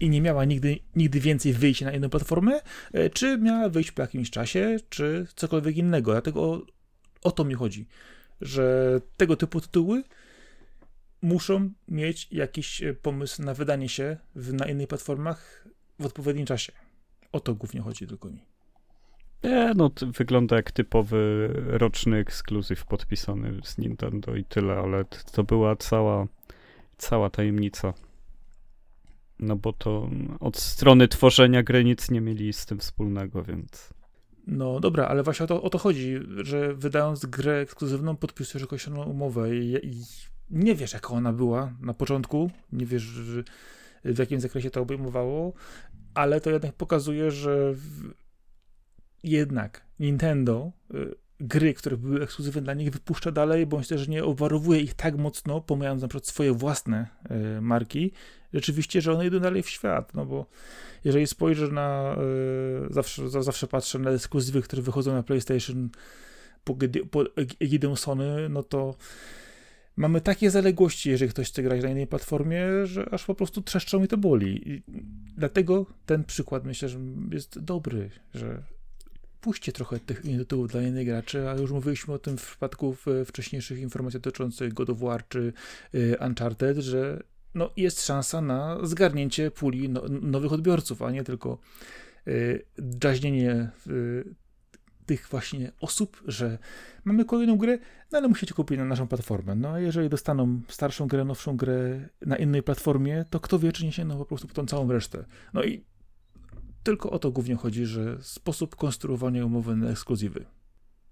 i nie miała nigdy, nigdy więcej wyjść na inną platformę, y, czy miała wyjść po jakimś czasie, czy cokolwiek innego. Dlatego o, o to mi chodzi, że tego typu tytuły muszą mieć jakiś y, pomysł na wydanie się w, na innych platformach w odpowiednim czasie. O to głównie chodzi tylko mi. Nie, no to wygląda jak typowy roczny ekskluzyw podpisany z Nintendo i tyle, ale to była cała, cała tajemnica. No bo to od strony tworzenia gry nic nie mieli z tym wspólnego, więc... No dobra, ale właśnie o to, o to chodzi, że wydając grę ekskluzywną podpisujesz określoną umowę i, i nie wiesz jaka ona była na początku, nie wiesz w jakim zakresie to obejmowało, ale to jednak pokazuje, że jednak Nintendo y, gry, które były ekskluzywne dla nich, wypuszcza dalej, bądź też nie obwarowuje ich tak mocno, pomijając na przykład swoje własne y, marki, rzeczywiście, że one idą dalej w świat, no bo jeżeli spojrzę na, y, zawsze, zawsze patrzę na ekskluzywy, które wychodzą na PlayStation pod egidą Sony, no to mamy takie zaległości, jeżeli ktoś chce grać na innej platformie, że aż po prostu trzeszczą i to boli. I dlatego ten przykład myślę, że jest dobry, że puśćcie trochę tych tytułów dla innych graczy, a już mówiliśmy o tym w przypadku wcześniejszych informacji dotyczących God of War czy y, Uncharted, że no, jest szansa na zgarnięcie puli no, nowych odbiorców, a nie tylko y, tych właśnie osób, że mamy kolejną grę, no ale musicie kupić na naszą platformę. No a jeżeli dostaną starszą grę, nowszą grę na innej platformie, to kto wie, czy nie sięgną po prostu po tą całą resztę. No i tylko o to głównie chodzi, że sposób konstruowania umowy na ekskluzywy.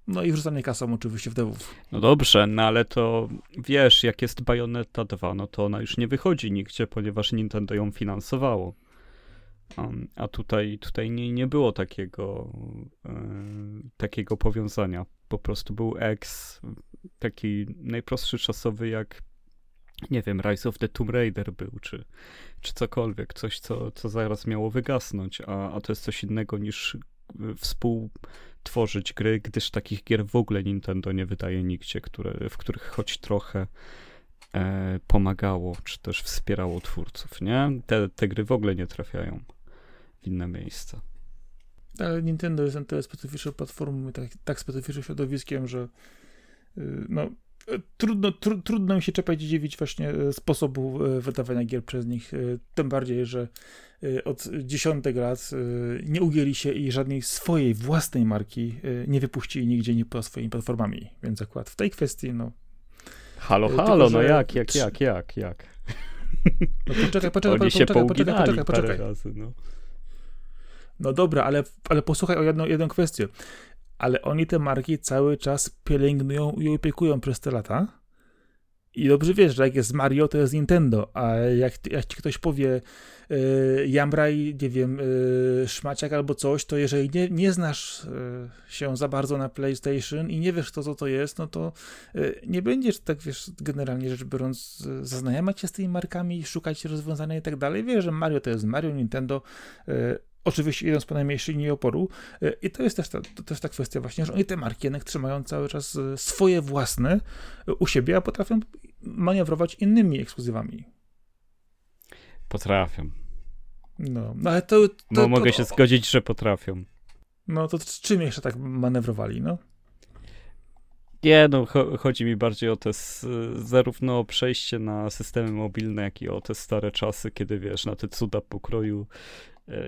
No i wrzucanie kasą oczywiście w devów. No dobrze, no ale to wiesz, jak jest Bayonetta 2, no to ona już nie wychodzi nigdzie, ponieważ Nintendo ją finansowało. A tutaj, tutaj nie, nie było takiego, e, takiego powiązania. Po prostu był X, taki najprostszy czasowy, jak nie wiem, Rise of the Tomb Raider był, czy, czy cokolwiek, coś, co, co zaraz miało wygasnąć, a, a to jest coś innego niż e, współtworzyć gry, gdyż takich gier w ogóle Nintendo nie wydaje nigdzie, które, w których choć trochę e, pomagało, czy też wspierało twórców, nie? Te, te gry w ogóle nie trafiają inne miejsca. Ale Nintendo jest na tyle specyficzną platformą i tak, tak specyficznym środowiskiem, że y, no, trudno, tr trudno mi się czepiać i dziwić właśnie e, sposobu e, wydawania gier przez nich. E, tym bardziej, że od dziesiątek lat nie ugięli się i żadnej swojej własnej marki nie wypuścili nigdzie, nie poza swoimi platformami. Więc akurat w tej kwestii, no. Halo, halo, tylko, no jak, jak, jak, jak, jak. No poczekaj, poczekaj, Oni się poczekaj, poczekaj, poczekaj, poczekaj. Razy, no. No dobra, ale, ale posłuchaj o jedną, jedną kwestię ale oni te marki cały czas pielęgnują i opiekują przez te lata. I dobrze wiesz, że jak jest Mario, to jest Nintendo, a jak, jak ci ktoś powie yy, Jamraj, nie wiem, yy, Szmaciak albo coś, to jeżeli nie, nie znasz yy, się za bardzo na PlayStation i nie wiesz, to, co to jest, no to yy, nie będziesz, tak wiesz, generalnie rzecz biorąc, yy, zaznajamiać się z tymi markami, szukać rozwiązania i tak dalej. Wiesz, że Mario to jest Mario, Nintendo, Oczywiście idąc po najmniejszej linii oporu. E, I to jest też ta, to też ta kwestia właśnie, że oni te marki jednak trzymają cały czas e, swoje własne e, u siebie, a potrafią manewrować innymi ekskluzywami. Potrafią. No, no ale to... to, to mogę to, się zgodzić, że potrafią. No to czym jeszcze tak manewrowali, no? Nie, no chodzi mi bardziej o te zarówno przejście na systemy mobilne, jak i o te stare czasy, kiedy wiesz, na te cuda pokroju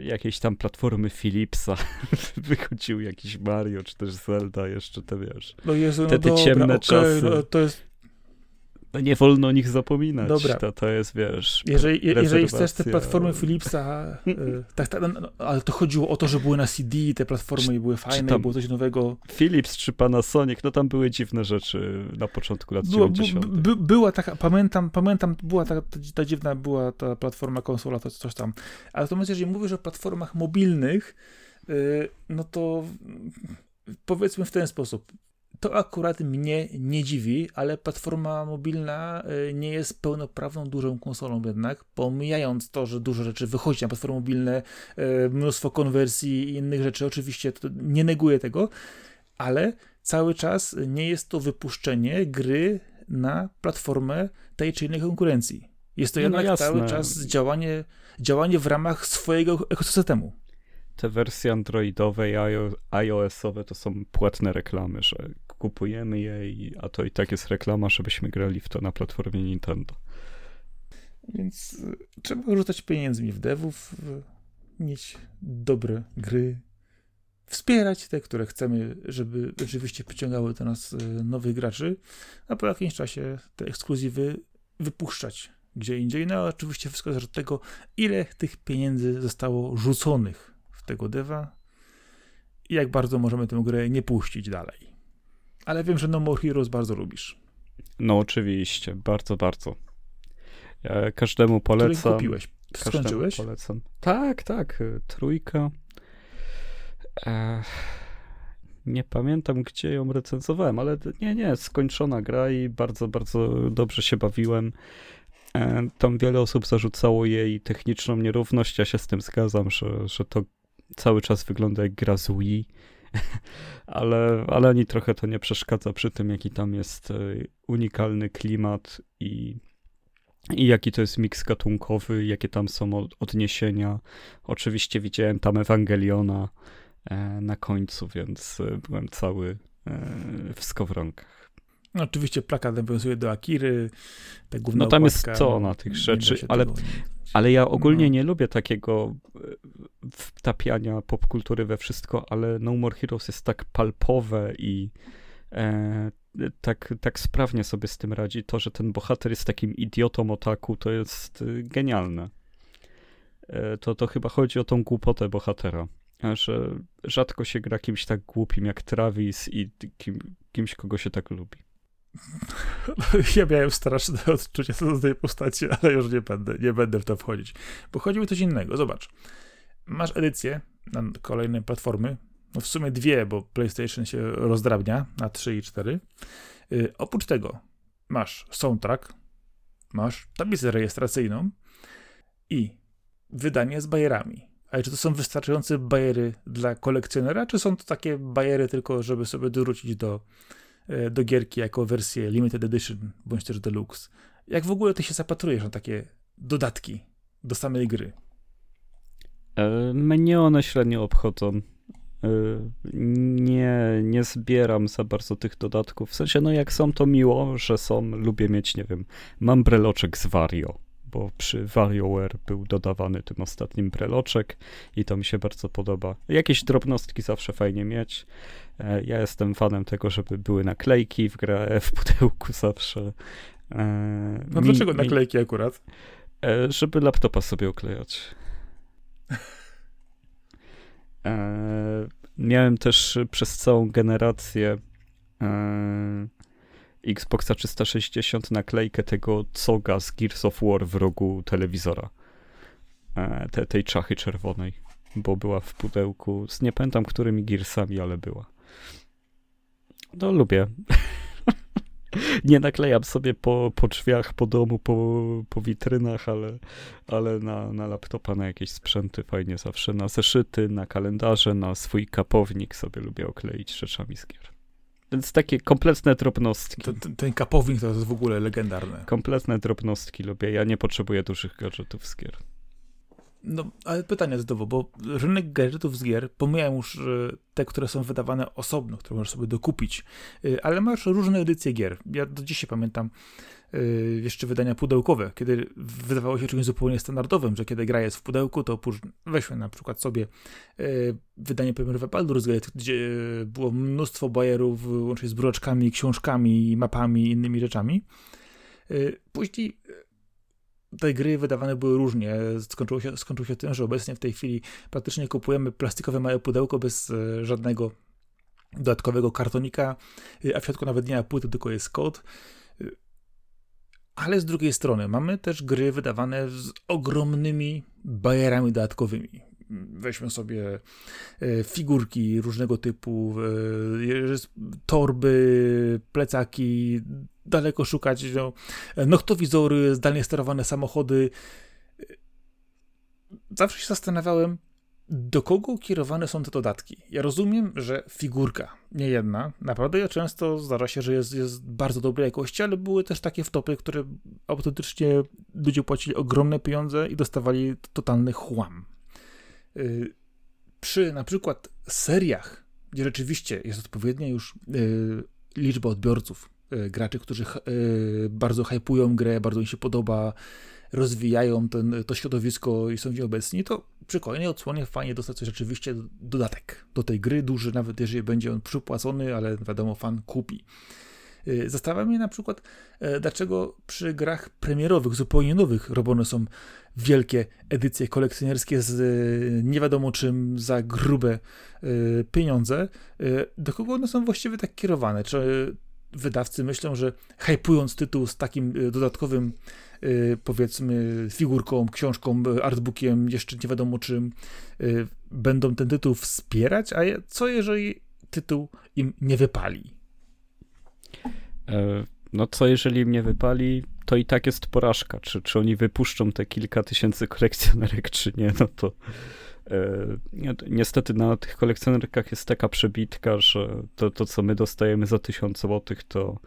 jakiejś tam platformy Philipsa wychodził jakiś Mario, czy też Zelda, jeszcze te wiesz. No Jezu, no te, te dobra, ciemne okej, czasy. No, to jest, No nie wolno o nich zapominać. Dobra. To, to jest, wiesz. jeżeli, je- jeżeli chcesz te platformy Philipsa, y, tak, tak, no, no, ale to chodziło o to, że były na CD te platformy i były fajne, i było coś nowego. Philips czy Panasonic, no tam były dziwne rzeczy na początku lat Było, 90. by, by, była taka, pamiętam, pamiętam, była ta, ta, ta dziwna, była ta platforma konsola, to coś tam. Ale natomiast jeżeli mówisz o platformach mobilnych, y, no to powiedzmy w ten sposób. To akurat mnie nie dziwi, ale platforma mobilna y, nie jest pełnoprawną dużą konsolą jednak, pomijając to, że dużo rzeczy wychodzi na platformy mobilne, y, mnóstwo konwersji i innych rzeczy, oczywiście to nie neguję tego, ale cały czas nie jest to wypuszczenie gry na platformę tej czy innej konkurencji. Jest to no jednak jasne. cały czas działanie, działanie w ramach swojego ekosystemu. Te wersje androidowe i iO- iOS-owe to są płatne reklamy, że kupujemy je, i, a to i tak jest reklama, żebyśmy grali w to na platformie Nintendo. Więc y, trzeba rzucać pieniędzmi w devów, mieć dobre gry, wspierać te, które chcemy, żeby rzeczywiście przyciągały do nas y, nowych graczy, a po jakimś czasie te ekskluzywy wypuszczać gdzie indziej. No oczywiście wszystko zależy od tego, ile tych pieniędzy zostało rzuconych w tego deva i jak bardzo możemy tę grę nie puścić dalej. Ale wiem, że No More Heroes bardzo lubisz. No oczywiście, bardzo, bardzo. Ja każdemu Który polecam. kupiłeś. Każdemu Skończyłeś? polecam. Tak, tak, y, trójka. E, nie pamiętam, gdzie ją recenzowałem, ale nie, nie, skończona gra i bardzo, bardzo dobrze się bawiłem. E, tam wiele osób zarzucało jej techniczną nierówność. Ja się z tym zgadzam, że, że to cały czas wygląda jak gra z Wii, ale, ale ani trochę to nie przeszkadza przy tym, jaki tam jest e, unikalny klimat i, i jaki to jest miks gatunkowy, jakie tam są od- odniesienia. Oczywiście widziałem tam Ewangeliona e, na końcu, więc e, byłem cały w skowronkach. No, oczywiście plakat nawiązuje do Akiry, ta główna No tam jest okładka, no, na tych rzeczy, ale- tego- Ale ja ogólnie No. nie lubię takiego e, wtapiania popkultury we wszystko, ale No More Heroes jest tak palpowe i e, tak, tak sprawnie sobie z tym radzi. To, że ten bohater jest takim idiotą otaku, to jest e, genialne. E, to, to chyba chodzi o tą głupotę bohatera. Że rzadko się gra kimś tak głupim jak Travis i kim, kimś, kogo się tak lubi. Ja miałem straszne odczucia co do tej postaci, ale już nie będę, nie będę w to wchodzić. Bo chodzi mi o coś innego. Zobacz. Masz edycję na kolejne platformy. No w sumie dwie, bo PlayStation się rozdrabnia na 3 i 4. Yy, oprócz tego masz soundtrack, masz tablicę rejestracyjną i wydanie z bajerami. Ale czy to są wystarczające bajery dla kolekcjonera, czy są to takie bajery tylko, żeby sobie dorzucić do, do gierki jako wersję limited edition, bądź też deluxe? Jak w ogóle ty się zapatrujesz na takie dodatki do samej gry? E, Mnie one średnio obchodzą. E, Nie, nie zbieram za bardzo tych dodatków. W sensie, no jak są, to miło, że są. Lubię mieć, nie wiem, mam breloczek z Wario, bo przy WarioWare był dodawany tym ostatnim breloczek i to mi się bardzo podoba. Jakieś drobnostki zawsze fajnie mieć. E, Ja jestem fanem tego, żeby były naklejki w grę, w pudełku zawsze. E, No mi- dlaczego mi- naklejki akurat? E, żeby laptopa sobie oklejać. E, miałem też przez całą generację e, Xboxa 360 naklejkę tego coga z Gears of War w rogu telewizora. E, te, tej czachy czerwonej, bo była w pudełku z nie pamiętam którymi Gearsami, ale była. No lubię. nie naklejam sobie po, po drzwiach, po domu, po, po witrynach, ale, ale na, na laptopa, na jakieś sprzęty fajnie zawsze, na zeszyty, na kalendarze, na swój kapownik sobie lubię okleić rzeczami z gier. Więc takie kompletne drobnostki. To, ten, ten kapownik to jest w ogóle legendarne. Kompletne drobnostki lubię. Ja nie potrzebuję dużych gadżetów z gier. No, ale pytanie znowu, bo rynek gadżetów z gier, pomijam już y, te, które są wydawane osobno, które możesz sobie dokupić, y, ale masz różne edycje gier. Ja do dzisiaj pamiętam y, jeszcze wydania pudełkowe, kiedy wydawało się czymś zupełnie standardowym, że kiedy gra jest w pudełku, to weźmy na przykład sobie wydanie premierowe Baldur's Gate, gdzie było mnóstwo bajerów, łącznie z broczkami, książkami, mapami i innymi rzeczami. Później te gry wydawane były różnie. Skończyło się, skończyło się tym, że obecnie w tej chwili praktycznie kupujemy plastikowe małe pudełko bez e, żadnego dodatkowego kartonika, e, a w środku nawet nie ma płyty, tylko jest kod. E, ale z drugiej strony mamy też gry wydawane z ogromnymi bajerami dodatkowymi. Weźmy sobie figurki różnego typu, torby, plecaki, daleko szukać. No, noktowizory, zdalnie sterowane samochody. Zawsze się zastanawiałem, do kogo kierowane są te dodatki. Ja rozumiem, że figurka, nie jedna, naprawdę często zdarza się, że jest, jest bardzo dobrej jakości, ale były też takie wtopy, które autentycznie ludzie płacili ogromne pieniądze i dostawali totalny chłam. Y, przy na przykład seriach, gdzie rzeczywiście jest odpowiednia już y, liczba odbiorców, E, graczy, którzy bardzo hypują grę, bardzo im się podoba, rozwijają ten, to środowisko i są nieobecni, to przy kolejnej odsłonie fajnie dostać rzeczywiście dodatek do tej gry, duży, nawet jeżeli będzie on przypłacony, ale wiadomo, fan kupi. E, zastanawia mnie na przykład, dlaczego przy grach premierowych, zupełnie nowych, robione są wielkie edycje kolekcjonerskie z nie wiadomo czym za grube pieniądze. Do kogo one są właściwie tak kierowane? Czy wydawcy myślą, że hypując tytuł z takim y, dodatkowym y, powiedzmy figurką, książką, y, artbookiem, jeszcze nie wiadomo czym, będą ten tytuł wspierać, a co jeżeli tytuł im nie wypali? E, no co jeżeli im nie wypali, to i tak jest porażka. Czy, czy oni wypuszczą te kilka tysięcy kolekcjonerek, czy nie, no to E, niestety na tych kolekcjonerkach jest taka przebitka, że to, to co my dostajemy za 1000 złotych, to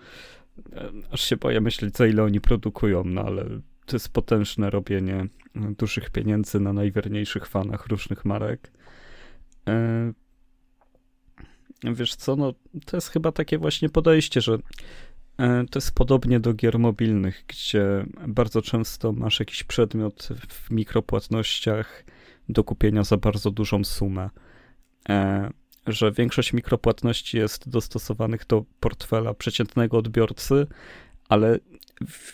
e, aż się boję myśleć, za ile oni produkują, no ale to jest potężne robienie dużych pieniędzy na najwierniejszych fanach różnych marek. Wiesz co, no to jest chyba takie właśnie podejście, że to jest podobnie do gier mobilnych, gdzie bardzo często masz jakiś przedmiot w mikropłatnościach, do kupienia za bardzo dużą sumę. E, że większość mikropłatności jest dostosowanych do portfela przeciętnego odbiorcy, ale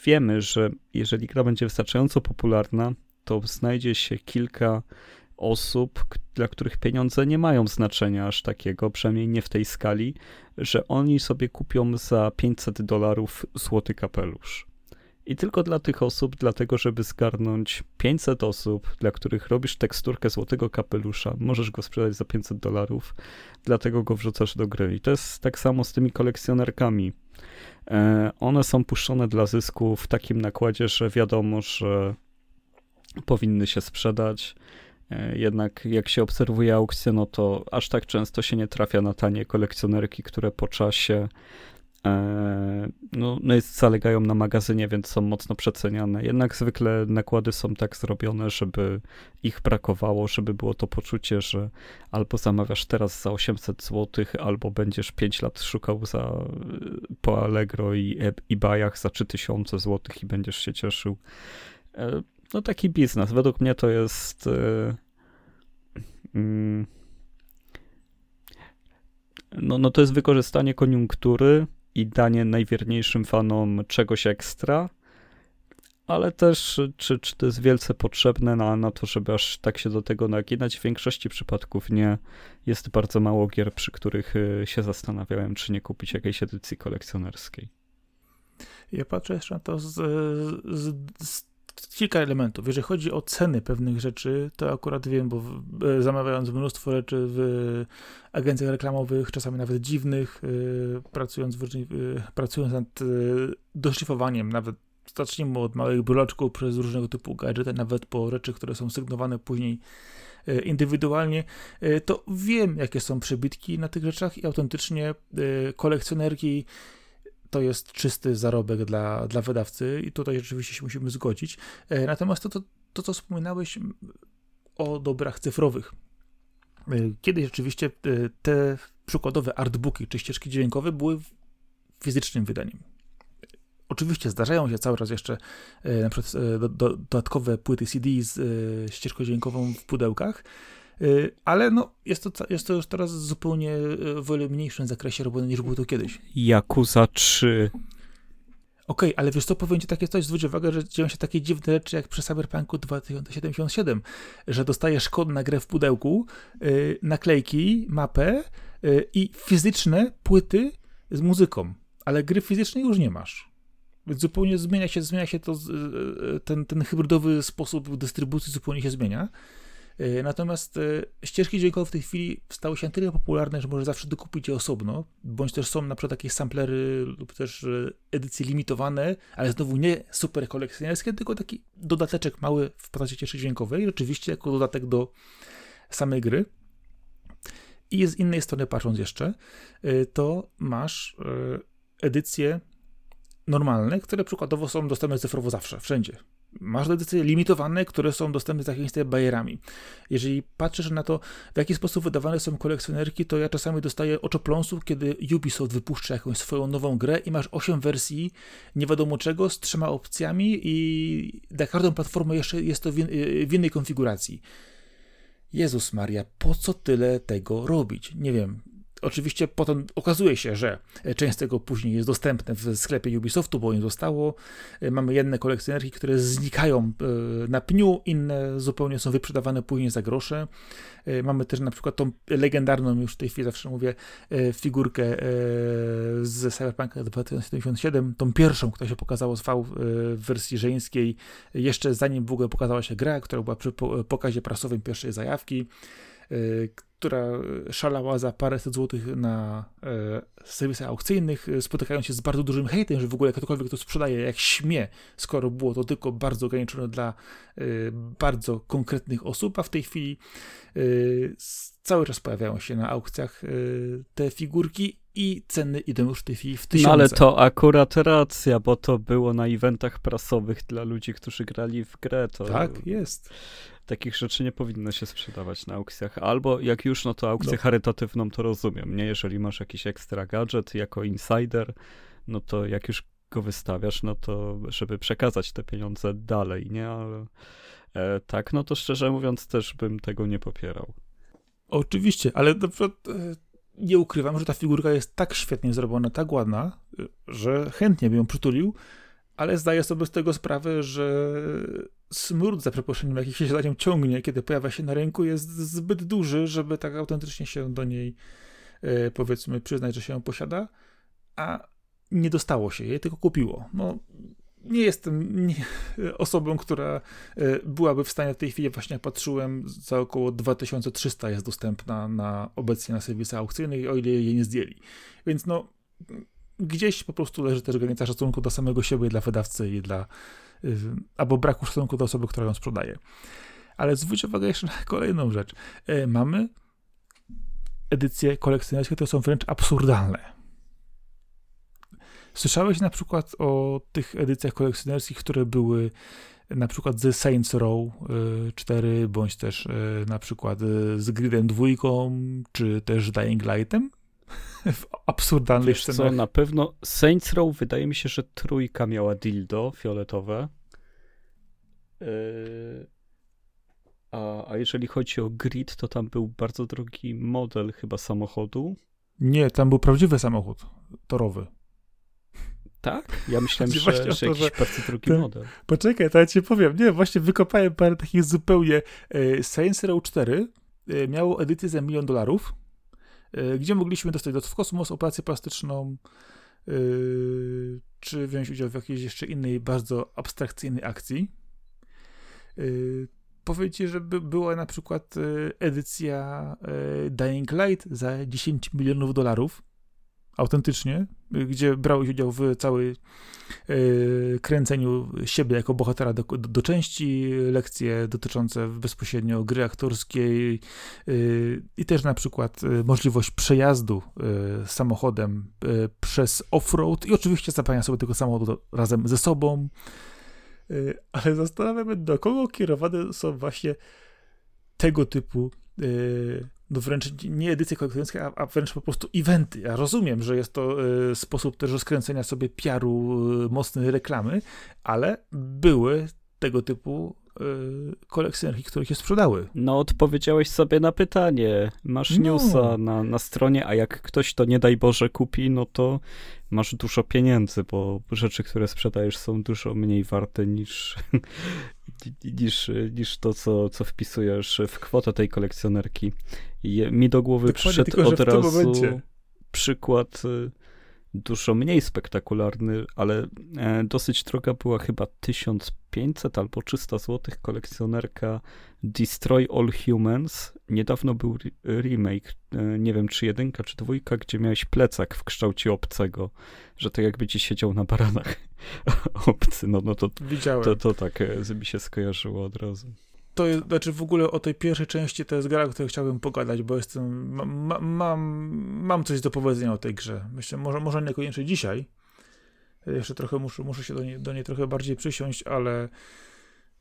wiemy, że jeżeli gra będzie wystarczająco popularna, to znajdzie się kilka osób, dla których pieniądze nie mają znaczenia aż takiego, przynajmniej nie w tej skali, że oni sobie kupią za 500 dolarów złoty kapelusz. I tylko dla tych osób, dlatego żeby zgarnąć 500 osób, dla których robisz teksturkę złotego kapelusza, możesz go sprzedać za 500 dolarów, dlatego go wrzucasz do gry. I to jest tak samo z tymi kolekcjonerkami. E, one są puszczone dla zysku w takim nakładzie, że wiadomo, że powinny się sprzedać. E, jednak jak się obserwuje aukcję, no to aż tak często się nie trafia na tanie kolekcjonerki, które po czasie E, no, no jest, zalegają na magazynie, więc są mocno przeceniane. Jednak zwykle nakłady są tak zrobione, żeby ich brakowało, żeby było to poczucie, że albo zamawiasz teraz za 800 zł, albo będziesz 5 lat szukał za, po Allegro i eBayach za 3000 zł i będziesz się cieszył. No taki biznes. Według mnie to jest... E, mm, no, no to jest wykorzystanie koniunktury i danie najwierniejszym fanom czegoś ekstra, ale też czy, czy to jest wielce potrzebne na, na to, żeby aż tak się do tego naginać. W większości przypadków nie. Jest bardzo mało gier, przy których y, się zastanawiałem, czy nie kupić jakiejś edycji kolekcjonerskiej. Ja patrzę jeszcze na to z, z, z kilka elementów. Jeżeli chodzi o ceny pewnych rzeczy, to akurat wiem, bo e, zamawiając mnóstwo rzeczy w agencjach reklamowych, czasami nawet dziwnych, e, pracując, e, pracując nad doszlifowaniem, nawet zacznijmy od małych bloczków przez różnego typu gadżety, nawet po rzeczy, które są sygnowane później indywidualnie, to wiem, jakie są przebitki na tych rzeczach i autentycznie kolekcjonerki to jest czysty zarobek dla, dla wydawcy i tutaj rzeczywiście się musimy zgodzić. E, natomiast to, to, to co wspominałeś, o dobrach cyfrowych. Kiedyś rzeczywiście te przykładowe artbooki czy ścieżki dźwiękowe były fizycznym wydaniem. Oczywiście zdarzają się cały czas jeszcze na przykład dodatkowe płyty CD z ścieżką dźwiękową w pudełkach, ale no, jest, to, jest to już teraz zupełnie y, w wiele mniejszym zakresie robione niż było to kiedyś. Yakuza 3. Okej, okay, ale wiesz co, powiem ci takie coś, zwróć uwagę, że dzieją się takie dziwne rzeczy jak przy Cyberpunku 2077, że dostajesz kod na grę w pudełku, yy, naklejki, mapę yy, i fizyczne płyty z muzyką, ale gry fizycznej już nie masz. Więc zupełnie zmienia się, zmienia się to, yy, ten, ten hybrydowy sposób dystrybucji zupełnie się zmienia. E, natomiast e, ścieżki dźwiękowe w tej chwili stały się tyle popularne, że może zawsze dokupić je osobno, bądź też są na przykład takie samplery lub też e, edycje limitowane, ale znowu nie super kolekcjonerskie, tylko taki dodateczek mały w postaci ścieżki dźwiękowej, oczywiście jako dodatek do samej gry. I z innej strony patrząc jeszcze, to masz edycje normalne, które przykładowo są dostępne cyfrowo zawsze, wszędzie masz edycje limitowane, które są dostępne z jakimiś bajerami. Jeżeli patrzysz na to, w jaki sposób wydawane są kolekcjonerki, to ja czasami dostaję oczopląsów, kiedy Ubisoft wypuszcza jakąś swoją nową grę i masz 8 wersji nie wiadomo czego, z trzema opcjami i na każdą platformę jeszcze jest to w innej konfiguracji. Jezus Maria, po co tyle tego robić? Nie wiem. Oczywiście potem okazuje się, że część z tego później jest dostępne w sklepie Ubisoftu, bo nie zostało. Mamy jedne kolekcjonerki, które znikają e, na pniu, inne zupełnie są wyprzedawane później za grosze. E, mamy też na przykład tą legendarną, już w tej chwili zawsze mówię, e, figurkę z Cyberpunka 2077, tą pierwszą, która się pokazała w wersji żeńskiej, jeszcze zanim w ogóle pokazała się gra, która była przy pokazie prasowym pierwszej zajawki która szalała za paręset złotych na e, serwisach aukcyjnych, e, spotykając się z bardzo dużym hejtem, że w ogóle ktokolwiek to sprzedaje, jak śmie, skoro było to tylko bardzo ograniczone dla e, bardzo konkretnych osób, a w tej chwili cały czas pojawiają się na aukcjach te figurki i ceny idą już w tej chwili w tysiące. No ale to akurat racja, bo to było na eventach prasowych dla ludzi, którzy grali w grę. To... Tak, jest takich rzeczy nie powinno się sprzedawać na aukcjach. Albo jak już, no to aukcję no. charytatywną to rozumiem, nie? Jeżeli masz jakiś ekstra gadżet jako insider, no to jak już go wystawiasz, no to żeby przekazać te pieniądze dalej, nie? Ale e, tak, no to szczerze mówiąc też bym tego nie popierał. Oczywiście, ale na przykład e, nie ukrywam, że ta figurka jest tak świetnie zrobiona, tak ładna, że chętnie bym ją przytulił, ale zdaję sobie z tego sprawę, że smród, za przeproszeniem, jaki się za nią ciągnie, kiedy pojawia się na rynku, jest zbyt duży, żeby tak autentycznie się do niej, e, powiedzmy, przyznać, że się ją posiada, a nie dostało się jej, tylko kupiło. No, nie jestem nie, osobą, która e, byłaby w stanie w tej chwili, właśnie patrzyłem, za około 2300 jest dostępna na obecnie na serwisach aukcyjnych, o ile jej nie zdjęli. Więc no, gdzieś po prostu leży też granica szacunku do samego siebie, dla wydawcy i dla y, albo braku szacunku do osoby, która ją sprzedaje. Ale zwróć uwagę jeszcze na kolejną rzecz. E, mamy edycje kolekcjonerskie, które są wręcz absurdalne. Słyszałeś na przykład o tych edycjach kolekcjonerskich, które były na przykład ze Saints Row 4, y, bądź też y, na przykład z Gridem 2, czy też Dying Lightem? w absurdalnych Wiesz scenach. co, na pewno Saints Row wydaje mi się, że trójka miała dildo fioletowe. Yy, a, a jeżeli chodzi o grid, to tam był bardzo drogi model chyba samochodu. Nie, tam był prawdziwy samochód torowy. Tak? Ja myślałem, że, że, to, jakiś bardzo drogi ten, model. Poczekaj, to ja ci powiem. Nie, właśnie wykopałem parę takich zupełnie... E, Saints Row 4 e, miało edycję za milion dolarów E, gdzie mogliśmy dostać lot w kosmos, operację plastyczną, czy wziąć udział w jakiejś jeszcze innej, bardzo abstrakcyjnej akcji. Powiedzcie, że była na przykład edycja Dying Light za 10 milionów dolarów, autentycznie, gdzie brałeś udział w całej yy, kręceniu siebie jako bohatera do, do, do, części, lekcje dotyczące bezpośrednio gry aktorskiej yy, i też na przykład yy, możliwość przejazdu samochodem przez off-road i oczywiście zabrania sobie tego samochodu razem ze sobą. Y, ale ale zastanawiamy, do kogo kierowane są właśnie tego typu no wręcz nie edycje kolekcjonerskie, a, a, wręcz po prostu eventy. Ja rozumiem, że jest to y, sposób też rozkręcenia sobie piaru y, mocnej reklamy, ale były tego typu kolekcjonerki, które się sprzedały. No, odpowiedziałeś sobie na pytanie. Masz no. newsa na, na stronie, a jak ktoś to nie daj Boże kupi, no to masz dużo pieniędzy, bo rzeczy, które sprzedajesz są dużo mniej warte niż, niż, niż to, co, co wpisujesz w kwotę tej kolekcjonerki. I mi do głowy Dokładnie, przyszedł tylko, od razu momencie... przykład y, dużo mniej spektakularny, ale e, dosyć droga była chyba 1500 albo 300 zł kolekcjonerka Destroy All Humans. Niedawno był remake, e, nie wiem czy jedynka czy dwójka, gdzie miałeś plecak w kształcie obcego, że tak jakby ci siedział na baranach obcy. No, no to, Widziałem. To, to tak e, mi się skojarzyło od razu to jest, znaczy w ogóle o tej pierwszej części to jest gra, o której chciałbym pogadać, bo jestem, ma, mam, mam coś do powiedzenia o tej grze. Myślę, może, może niekoniecznie dzisiaj. Jeszcze trochę muszę, muszę się do niej, do niej trochę bardziej przysiąść, ale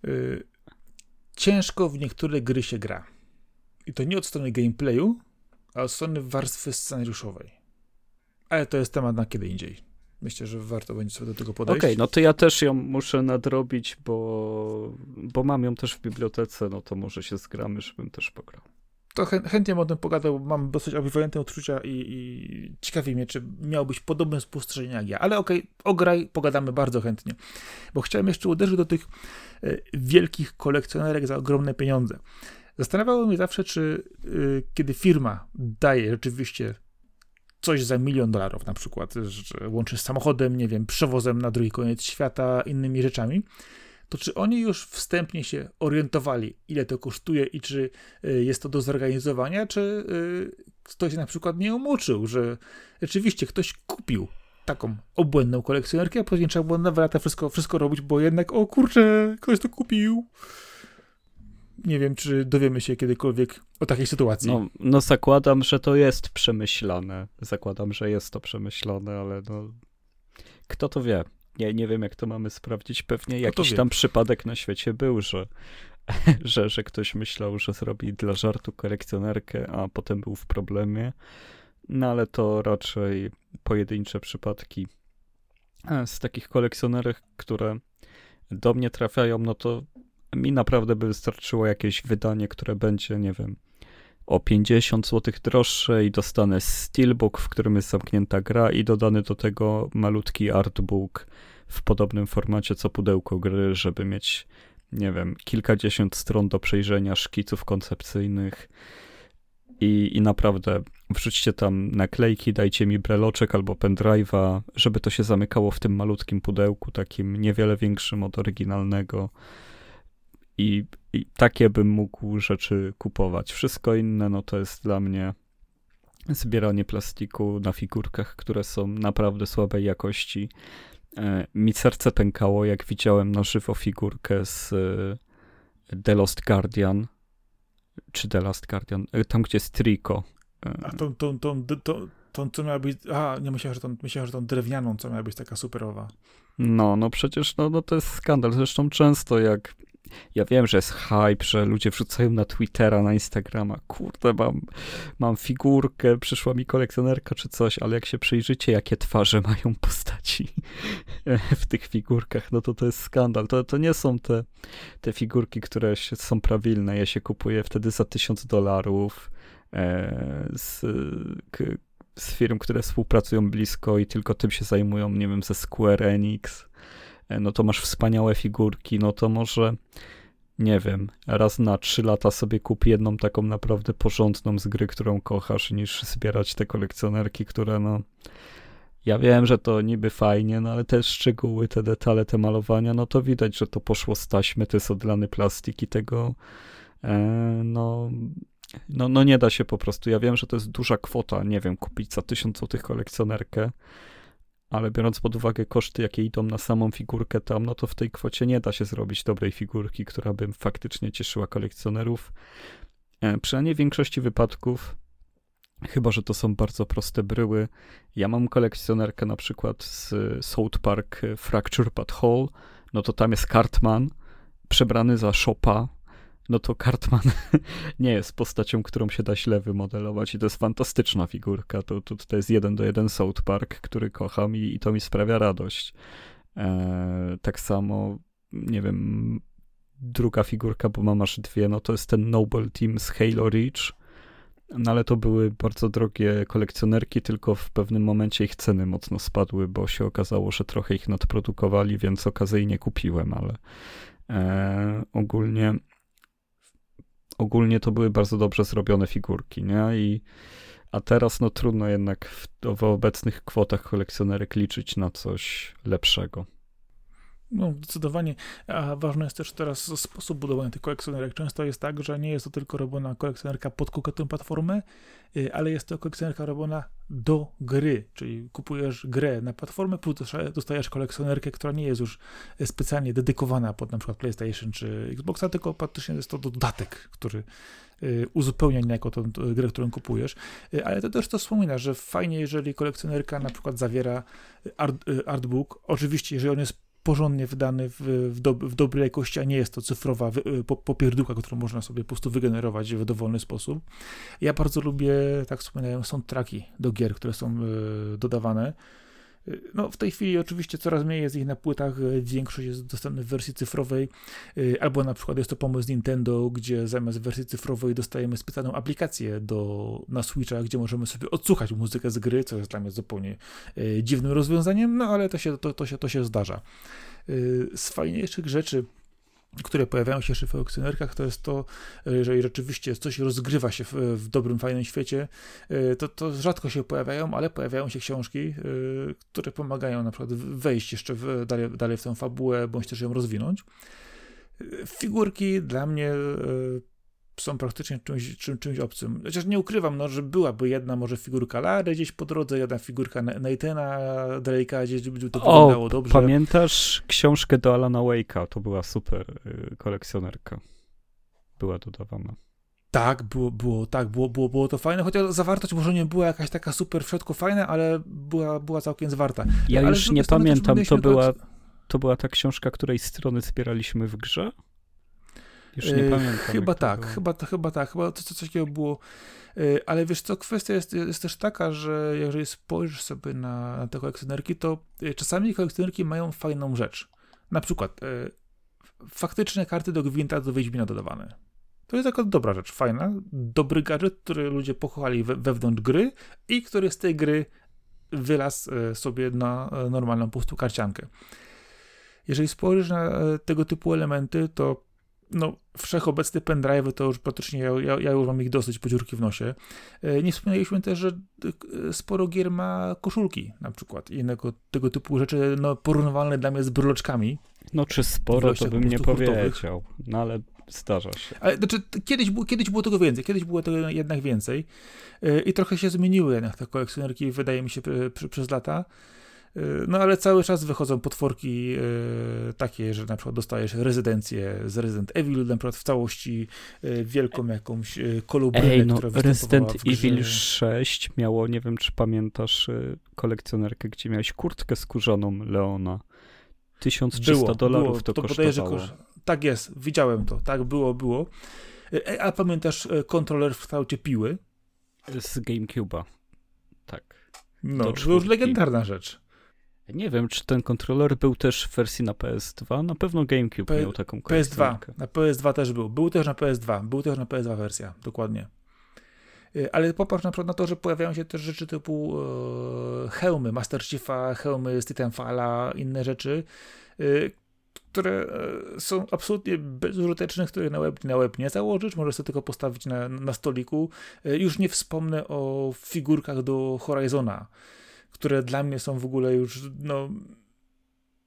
y, ciężko w niektóre gry się gra. I to nie od strony gameplayu, a od strony warstwy scenariuszowej. Ale to jest temat na kiedy indziej. Myślę, że warto będzie sobie do tego podejść. Okej, okay, no to ja też ją muszę nadrobić, bo, bo mam ją też w bibliotece, no to może się zgramy, żebym też pograł. To chę, chętnie bym o tym pogadał, mam dosyć ambiwalentne odczucia i, i ciekawi mnie, czy miałbyś podobne spostrzeżenia jak ja. Ale okej, okay, ograj, pogadamy bardzo chętnie. Bo chciałem jeszcze uderzyć do tych e, wielkich kolekcjonerek za ogromne pieniądze. Zastanawiało mnie zawsze, czy y, kiedy firma daje rzeczywiście coś za milion dolarów na przykład, łączy z samochodem, nie wiem, przewozem na drugi koniec świata, innymi rzeczami, to czy oni już wstępnie się orientowali, ile to kosztuje i czy y, jest to do zorganizowania, czy y, ktoś na przykład nie umuczył, że rzeczywiście ktoś kupił taką obłędną kolekcjonerkę, a później trzeba było na lata wszystko, wszystko robić, bo jednak, o kurczę, ktoś to kupił nie wiem, czy dowiemy się kiedykolwiek o takiej sytuacji. No, no zakładam, że to jest przemyślane. Zakładam, że jest to przemyślane, ale no kto to wie? Nie, nie wiem, jak to mamy sprawdzić. Pewnie kto jakiś tam przypadek na świecie był, że, że, że ktoś myślał, że zrobi dla żartu kolekcjonerkę, a potem był w problemie. No ale to raczej pojedyncze przypadki. Z takich kolekcjonerek, które do mnie trafiają, no to mi naprawdę by wystarczyło jakieś wydanie, które będzie, nie wiem, o 50 zł droższe i dostanę steelbook, w którym jest zamknięta gra i dodany do tego malutki artbook w podobnym formacie co pudełko gry, żeby mieć, nie wiem, kilkadziesiąt stron do przejrzenia, szkiców koncepcyjnych. I, i naprawdę wrzućcie tam naklejki, dajcie mi breloczek albo pendrive'a, żeby to się zamykało w tym malutkim pudełku, takim niewiele większym od oryginalnego i, I, takie bym mógł rzeczy kupować. Wszystko inne, no to jest dla mnie zbieranie plastiku na figurkach, które są naprawdę słabej jakości. E, mi serce pękało, jak widziałem na żywo figurkę z e, The Lost Guardian, czy The Last Guardian, e, tam gdzie jest Trico. A tą, tą, tą, tą, tą, co miała być, a nie myślałem, że tą, myślałem, że tą drewnianą, co miała być taka superowa. No, no przecież no, no to jest skandal. Zresztą często jak ja wiem, że jest hype, że ludzie wrzucają na Twittera, na Instagrama, kurde, mam, mam figurkę, przyszła mi kolekcjonerka czy coś, ale jak się przyjrzycie, jakie twarze mają postaci w tych figurkach, no to to jest skandal. To, to nie są te, te figurki, które są prawilne. Ja się kupuję wtedy za tysiąc dolarów e, z, z firm, które współpracują blisko i tylko tym się zajmują, nie wiem, ze Square Enix no to masz wspaniałe figurki, no to może, nie wiem, raz na trzy lata sobie kup jedną taką naprawdę porządną z gry, którą kochasz, niż zbierać te kolekcjonerki, które no... Ja wiem, że to niby fajnie, no ale te szczegóły, te detale, te malowania, no to widać, że to poszło z taśmy, to jest odlany plastik i tego, e, no, no, no nie da się po prostu. Ja wiem, że to jest duża kwota, nie wiem, kupić za tysiąc złotych kolekcjonerkę, ale biorąc pod uwagę koszty, jakie idą na samą figurkę tam, no to w tej kwocie nie da się zrobić dobrej figurki, która by faktycznie cieszyła kolekcjonerów. E, przynajmniej w większości wypadków, chyba że to są bardzo proste bryły. Ja mam kolekcjonerkę na przykład z South Park Fracture But Hole, no to tam jest Cartman przebrany za Shopa no to Cartman nie jest postacią, którą się da źle wymodelować i to jest fantastyczna figurka. To, to, to jest jeden do jeden South Park, który kocham i, i to mi sprawia radość. E, tak samo, nie wiem, druga figurka, bo mam aż dwie, no to jest ten Noble Team z Halo Reach. No ale to były bardzo drogie kolekcjonerki, tylko w pewnym momencie ich ceny mocno spadły, bo się okazało, że trochę ich nadprodukowali, więc okazyjnie kupiłem, ale e, ogólnie ogólnie to były bardzo dobrze zrobione figurki, nie? I, a teraz no trudno jednak w, w obecnych kwotach kolekcjonerek liczyć na coś lepszego. No, zdecydowanie. A ważny jest też teraz sposób budowania tych kolekcjonerek. Często jest tak, że nie jest to tylko robiona kolekcjonerka pod konkretną platformę, y, ale jest to kolekcjonerka robiona do gry, czyli kupujesz grę na platformę, plus dostajesz kolekcjonerkę, która nie jest już specjalnie dedykowana pod na przykład PlayStation czy Xboxa, tylko praktycznie jest to dodatek, który y, uzupełnia niejako tą grę, którą kupujesz. Y, ale to też to wspomina, że fajnie, jeżeli kolekcjonerka na przykład zawiera art, artbook. Oczywiście, jeżeli on jest porządnie wydany w, w, do, w dobrej jakości, a nie jest to cyfrowa popierdółka, którą można sobie po prostu wygenerować w dowolny sposób. Ja bardzo lubię, tak wspominałem, soundtracki do gier, które są y, dodawane. No, w tej chwili oczywiście coraz mniej jest ich na płytach, większość jest dostępna w wersji cyfrowej, y, albo na przykład jest to pomysł Nintendo, gdzie zamiast wersji cyfrowej dostajemy specjalną aplikację do, na Switcha, gdzie możemy sobie odsłuchać muzykę z gry, co jest dla mnie zupełnie y, dziwnym rozwiązaniem, no ale to się, to, to się, to się zdarza. Z fajniejszych rzeczy, które pojawiają się w kolekcjonerkach, to jest to, jeżeli rzeczywiście coś rozgrywa się w, w dobrym, fajnym świecie, e, to, to rzadko się pojawiają, ale pojawiają się książki, e, które pomagają na przykład wejść jeszcze w, dalej, dalej w tę fabułę, bądź też ją rozwinąć. E, figurki dla mnie są praktycznie czymś, czym, czymś obcym. Chociaż nie ukrywam, no, że byłaby jedna może figurka Lary gdzieś po drodze, jedna figurka Nathana Drake'a gdzieś, żeby to wyglądało dobrze. pamiętasz książkę do Alana Wake'a? To była super y, kolekcjonerka. Była dodawana. Tak, było, było, tak, było, było, było to fajne, chociaż zawartość może nie była jakaś taka super w środku fajna, ale była, była całkiem zwarta. Ja ale już nie pamiętam, to była, to była ta książka, której strony zbieraliśmy w grze? Już nie pamiętam. Chyba tak, chyba, to, chyba tak, chyba to, coś takiego było. Ale wiesz co, kwestia jest, jest też taka, że jeżeli spojrzysz sobie na, na te kolekcjonerki, to czasami kolekcjonerki mają fajną rzecz. Na przykład faktyczne karty do Gwinta do Wiedźmina dodawane. To jest taka dobra rzecz, fajna, dobry gadżet, który ludzie pochowali we, wewnątrz gry i który z tej gry wylazł sobie na normalną pustą karciankę. Jeżeli spojrzysz na tego typu elementy, to no, wszechobecny pendrive to już praktycznie ja, ja, ja, już mam ich dosyć po dziurki w nosie. E, nie wspomnieliśmy też, że e, sporo gier ma koszulki na przykład i innego tego typu rzeczy no, porównywalne dla mnie z bryloczkami. No czy sporo to bym nie powiedział, no ale zdarza się. Ale znaczy, kiedyś, było, kiedyś było tego więcej, kiedyś było tego jednak więcej e, i trochę się zmieniły jednak te kolekcjonerki, wydaje mi się, przez lata. Y, no ale cały czas wychodzą potworki y, takie, że na przykład dostajesz rezydencję z Resident Evil, na przykład w całości y, wielką jakąś kolubrynę, Ej, no, Resident Evil 6 miało, nie wiem czy pamiętasz, kolekcjonerkę, gdzie miałeś kurtkę skórzaną Leona. 1300 było, dolarów było, to, to kosztowało. tak jest, widziałem to, tak było, było. A pamiętasz kontroler w kształcie piły? Z GameCube'a. Tak. No, to już legendarna rzecz. Nie wiem, czy ten kontroler był też w wersji na PS2. Na pewno GameCube P miał taką PS2. Na PS2 też był. Był też na PS2. Był też na PS2 wersja, dokładnie. Y, ale popatrz na przykład na to, że pojawiają się też rzeczy typu e, hełmy Master Chiefa, hełmy z Titanfalla, inne rzeczy, e, które są absolutnie bezużyteczne, które na web, na web nie założysz, możesz sobie tylko postawić na, na stoliku. E, już nie wspomnę o figurkach do Horizona które dla mnie są w ogóle już no,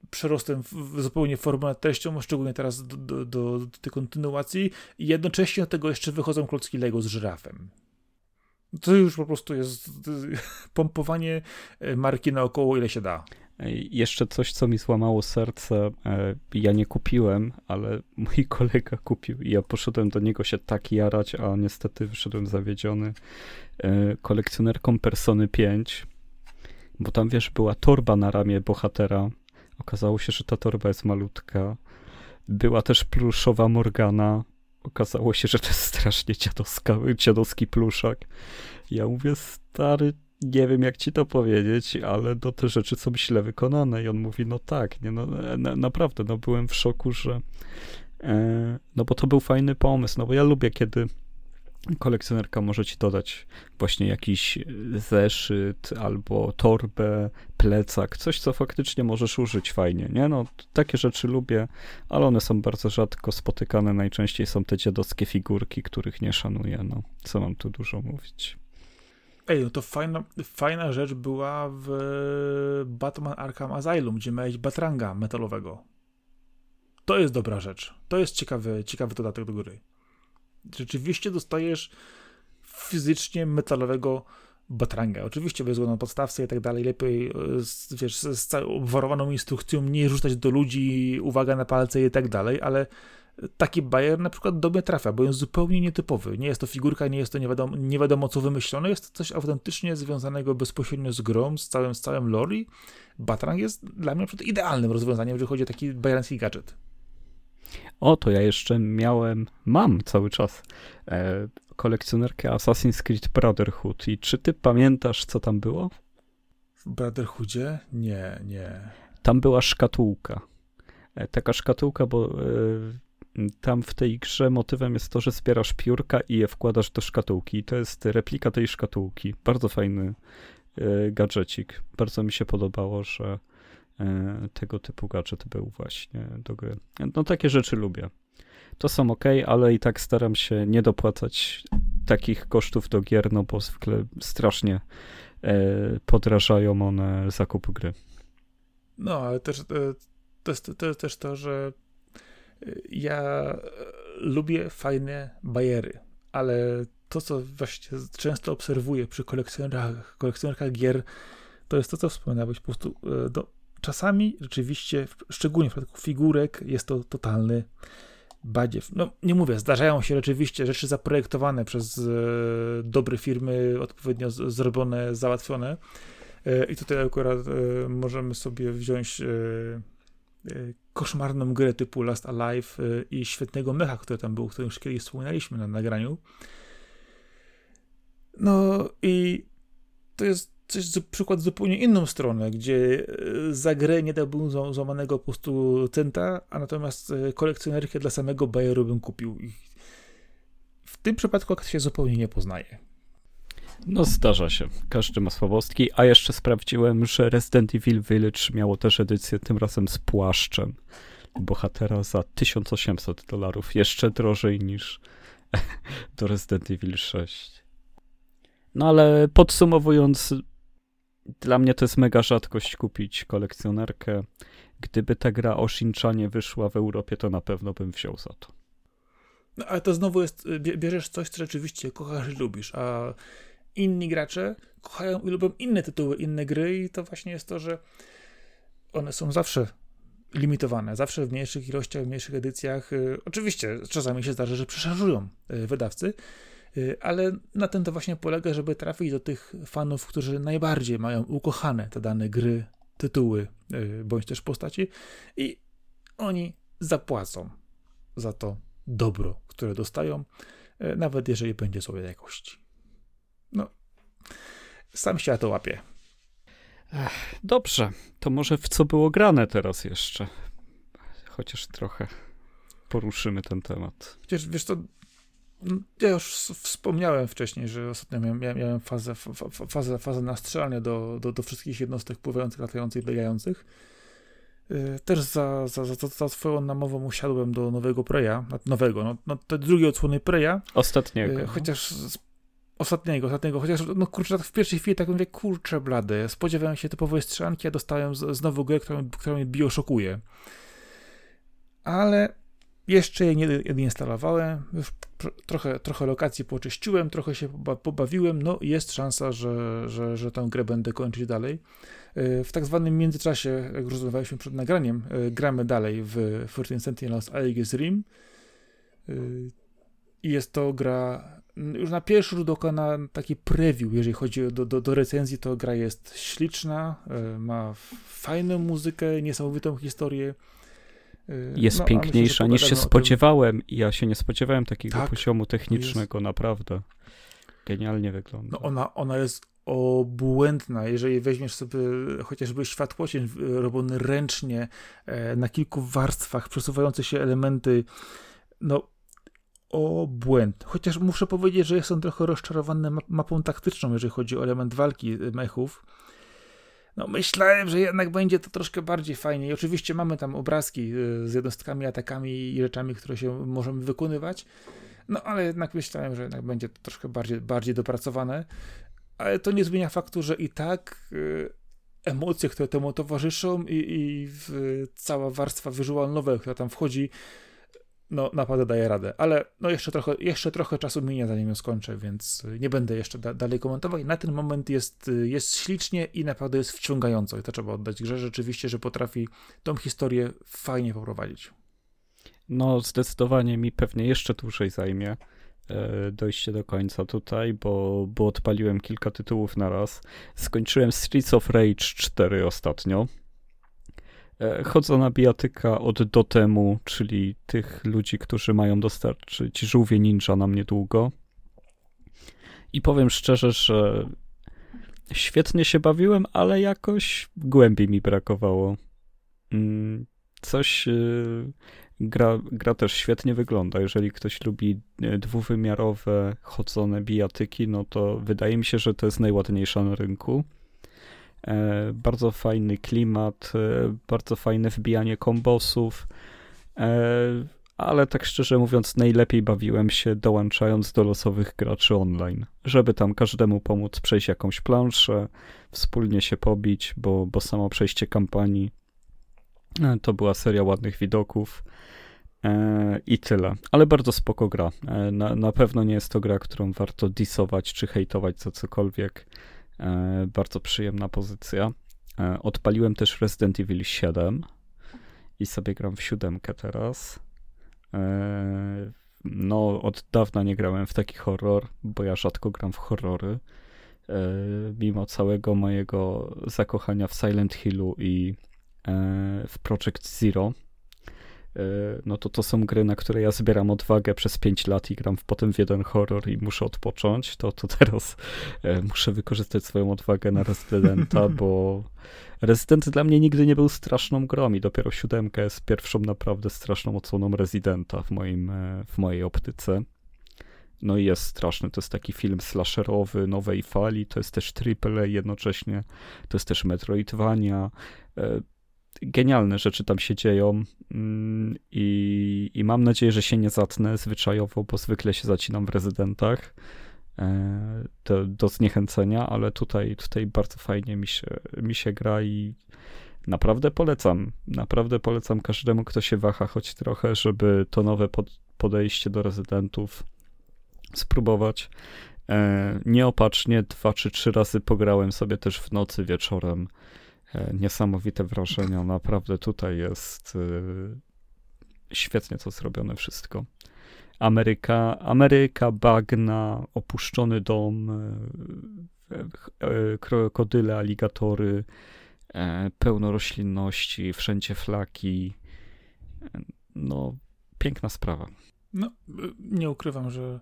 przerostem w, zupełnie formą nad treścią, szczególnie teraz do, do, do, do tej kontynuacji i jednocześnie do tego jeszcze wychodzą klocki Lego z żyrafem. To już po prostu jest pompowanie e, marki naokoło, ile się da. Jeszcze coś, co mi złamało serce. E, ja nie kupiłem, ale mój kolega kupił i ja poszedłem do niego się tak jarać, a niestety wyszedłem zawiedziony. E, kolekcjonerką Persony 5 bo tam wiesz, była torba na ramię bohatera. Okazało się, że ta torba jest malutka. Była też pluszowa Morgana. okazało się, że to jest strasznie dziadowska, dziadowski pluszak. Ja mówię, stary, nie wiem jak ci to powiedzieć, ale no te rzeczy są źle wykonane i on mówi, no tak, nie, no, na, naprawdę, no byłem w szoku, że e, no bo to był fajny pomysł, no bo ja lubię, kiedy kolekcjonerka może ci dodać właśnie jakiś zeszyt albo torbę, plecak, coś, co faktycznie możesz użyć fajnie, nie? No, takie rzeczy lubię, ale one są bardzo rzadko spotykane, najczęściej są te dziadowskie figurki, których nie szanuję, no. Co mam tu dużo mówić. Ej, no to fajna, fajna rzecz była w Batman Arkham Asylum, gdzie miałeś Batranga metalowego. To jest dobra rzecz. To jest ciekawy, ciekawy dodatek do gry. Rzeczywiście dostajesz fizycznie metalowego Batranga. Oczywiście bez na podstawce i tak dalej. Lepiej, e, wiesz, z obwarowaną instrukcją nie rzucać do ludzi, uwaga na palce i tak dalej, ale taki Bayer na przykład do mnie trafia, bo jest zupełnie nietypowy. Nie jest to figurka, nie jest to nie wiadomo, nie wiadomo co wymyślone, jest to coś autentycznie związanego bezpośrednio z grą, z całym, z całym lore. Batrang jest dla mnie idealnym rozwiązaniem, jeżeli chodzi o taki bajerancki gadżet. O, to ja jeszcze miałem, mam cały czas e, kolekcjonerkę Assassin's Creed Brotherhood. I czy ty pamiętasz, co tam było? W Brotherhoodzie? Nie, nie. Tam była szkatułka. E, taka szkatułka, bo e, tam w tej grze motywem jest to, że zbierasz piórka i je wkładasz do szkatułki. I to jest replika tej szkatułki. Bardzo fajny e, gadżecik. Bardzo mi się podobało, że tego typu gadżet był właśnie do gry. No takie rzeczy lubię. To są ok, ale i tak staram się nie dopłacać takich kosztów do gier, no bo zwykle strasznie e, podrażają one zakupu gry. No, ale też e, to jest, to jest też to, że ja lubię fajne bajery, ale to, co właśnie często obserwuję przy kolekcjonerach, kolekcjonerkach gier, to jest to, co wspominałeś, po prostu do, czasami rzeczywiście, szczególnie w przypadku figurek, jest to totalny badziew. No, nie mówię, zdarzają się rzeczywiście rzeczy zaprojektowane przez e, dobre firmy, odpowiednio z, zrobione, załatwione. E, I tutaj akurat e, możemy sobie wziąć e, e, koszmarną grę typu Last Alive e, i świetnego mecha, który tam był, o którym już kiedyś wspominaliśmy na nagraniu. No i to jest coś, przykład zupełnie inną stronę, gdzie e, za grę nie dałbym złamanego po prostu centa, a natomiast e, kolekcjonerkę dla samego Bayeru bym kupił. I w tym przypadku się zupełnie nie poznaje. No zdarza się. Każdy ma słabostki, a jeszcze sprawdziłem, że Resident Evil Village miało też edycję tym razem z płaszczem bohatera za 1800 dolarów. Jeszcze drożej niż do Resident Evil 6. No ale podsumowując, dla mnie to jest mega rzadkość kupić kolekcjonerkę. Gdyby ta gra o Shinchanie wyszła w Europie, to na pewno bym wziął za to. No ale to znowu jest, bierzesz coś, co rzeczywiście kochasz i lubisz, a inni gracze kochają i lubią inne tytuły, inne gry i to właśnie jest to, że one są zawsze limitowane, zawsze w mniejszych ilościach, w mniejszych edycjach. Y, oczywiście czasami się zdarza, że przeszarżują y, wydawcy, Y, ale na tym to właśnie polega, żeby trafić do tych fanów, którzy najbardziej mają ukochane te dane gry, tytuły y, bądź też postaci i oni zapłacą za to dobro, które dostają, y, nawet jeżeli będzie sobie jakości. No, sam się to łapie. Dobrze, to może w co było grane teraz jeszcze? Chociaż trochę poruszymy ten temat. Chociaż wiesz, to ja już wspomniałem wcześniej, że ostatnio miałem, miałem fazę, fazę, fazę nastrzelania do, do, do wszystkich jednostek pływających, latających, biegających. Y, też za, za, za, za swoją namową usiadłem do nowego Preya, nowego, no, no te drugie odsłony Preya. Ostatniego. Y, no. Chociaż ostatniego, ostatniego, chociaż no kurczę, tak w pierwszej chwili tak mówię, kurczę blady, spodziewałem się typowej strzelanki, a dostałem z, znowu grę, która, która mnie bioszokuje. Ale jeszcze je nie, nie instalowałem, już trochę, trochę lokacji poczyściłem, trochę się pobawiłem, no jest szansa, że, że, że tę grę będę kończyć dalej. E, w tak zwanym międzyczasie, jak rozmawialiśmy przed nagraniem, e, gramy dalej w 14 Sentinels Aegis Rim. E, I jest to gra, już na pierwszy rzut oka na taki preview, jeżeli chodzi do, do, do recenzji, to gra jest śliczna, ma fajną muzykę, niesamowitą historię, jest no, piękniejsza myślę, niż się spodziewałem. I ja się nie spodziewałem takiego tak, poziomu technicznego, jest... naprawdę. Genialnie wygląda. No ona, ona jest obłędna. Jeżeli weźmiesz sobie chociażby światłocień robiony ręcznie, e, na kilku warstwach, przesuwające się elementy, no obłęd. Chociaż muszę powiedzieć, że jestem trochę rozczarowany mapą taktyczną, jeżeli chodzi o element walki mechów. No myślałem, że jednak będzie to troszkę bardziej fajnie. I oczywiście mamy tam obrazki e, z jednostkami, atakami i rzeczami, które się możemy wykonywać. No ale jednak myślałem, że jednak będzie to troszkę bardziej, bardziej dopracowane. Ale to nie zmienia faktu, że i tak y, emocje, które temu towarzyszą i, i cała warstwa wizualnowa, która tam wchodzi, no naprawdę daje radę. Ale no jeszcze trochę, jeszcze trochę czasu minie, zanim ją skończę, więc nie będę jeszcze da dalej komentował. Na ten moment jest, jest ślicznie i naprawdę jest wciągająco. I to trzeba oddać grze rzeczywiście, że potrafi tą historię fajnie poprowadzić. No, zdecydowanie mi pewnie jeszcze dłużej zajmie e, dojście do końca tutaj, bo, bo odpaliłem kilka tytułów na raz. Skończyłem Streets of Rage 4 ostatnio. E, chodzę na bijatyka od Dotemu, czyli tych ludzi, którzy mają dostarczyć żółwie ninja nam niedługo. I powiem szczerze, że świetnie się bawiłem, ale jakoś głębiej mi brakowało. Mm, coś e, Gra, gra też świetnie wygląda. Jeżeli ktoś lubi e, dwuwymiarowe, chodzone bijatyki, no to wydaje mi się, że to jest najładniejsza na rynku. E, bardzo fajny klimat, e, bardzo fajne wbijanie kombosów, e, ale tak szczerze mówiąc, najlepiej bawiłem się dołączając do losowych graczy online, żeby tam każdemu pomóc przejść jakąś planszę, wspólnie się pobić, bo, bo samo przejście kampanii to była seria ładnych widoków. I tyle. Ale bardzo spoko gra. Na, na pewno nie jest to gra, którą warto disować czy hejtować za cokolwiek. E, bardzo przyjemna pozycja. Odpaliłem też Resident Evil 7 i sobie gram w siódemkę teraz. No, od dawna nie grałem w taki horror, bo ja rzadko gram w horrory. Mimo całego mojego zakochania w Silent Hillu i w Project Zero, E, no to to są gry, na które ja zbieram odwagę przez 5 lat i gram potem w jeden horror i muszę odpocząć, to, to teraz e, muszę wykorzystać swoją odwagę na Residenta, bo Resident dla mnie nigdy nie był straszną grą i dopiero siódemka jest pierwszą naprawdę straszną odsłoną Residenta w, moim, e, w mojej optyce. No i jest straszny, to jest taki film slasherowy nowej fali, to jest też AAA jednocześnie, to jest też Metroidvania, genialne rzeczy tam się dzieją mm, i, i mam nadzieję, że się nie zatnę zwyczajowo, bo zwykle się zacinam w rezydentach e, do, do zniechęcenia, ale tutaj, tutaj bardzo fajnie mi się, mi się gra i naprawdę polecam. Naprawdę polecam każdemu, kto się waha choć trochę, żeby to nowe pod, podejście do rezydentów spróbować. E, nieopatrznie dwa czy trzy razy pograłem sobie też w nocy wieczorem niesamowite wrażenia. Naprawdę tutaj jest e, świetnie to zrobione wszystko. Ameryka, Ameryka, bagna, opuszczony dom, e, krokodyle, aligatory, pełno roślinności, wszędzie flaki. No, piękna sprawa. No, nie ukrywam, że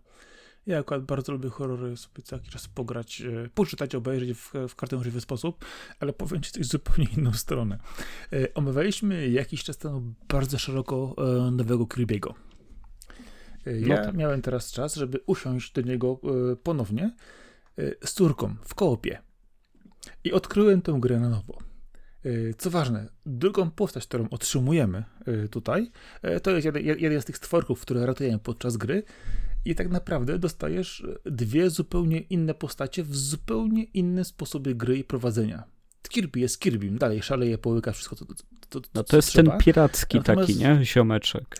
ja akurat bardzo lubię horrory sobie co jakiś czas pograć, e, poczytać, obejrzeć w, w każdy możliwy sposób, ale powiem ci coś zupełnie inną stronę. E, omawialiśmy jakiś czas temu bardzo szeroko e, nowego Kirby'ego. Ja no tak. miałem teraz czas, żeby usiąść do niego ponownie z córką w koopie. I odkryłem tę grę na nowo. Co ważne, drugą postać, którą otrzymujemy tutaj, to jest jeden, jeden z tych stworków, które ratujemy podczas gry i tak naprawdę dostajesz dwie zupełnie inne postacie w zupełnie inne sposoby gry i prowadzenia. Kirby jest Kirbym, dalej szaleje, połyka wszystko, to, to, to, No to jest trzeba. ten piracki Natomiast... taki, nie? Ziomeczek.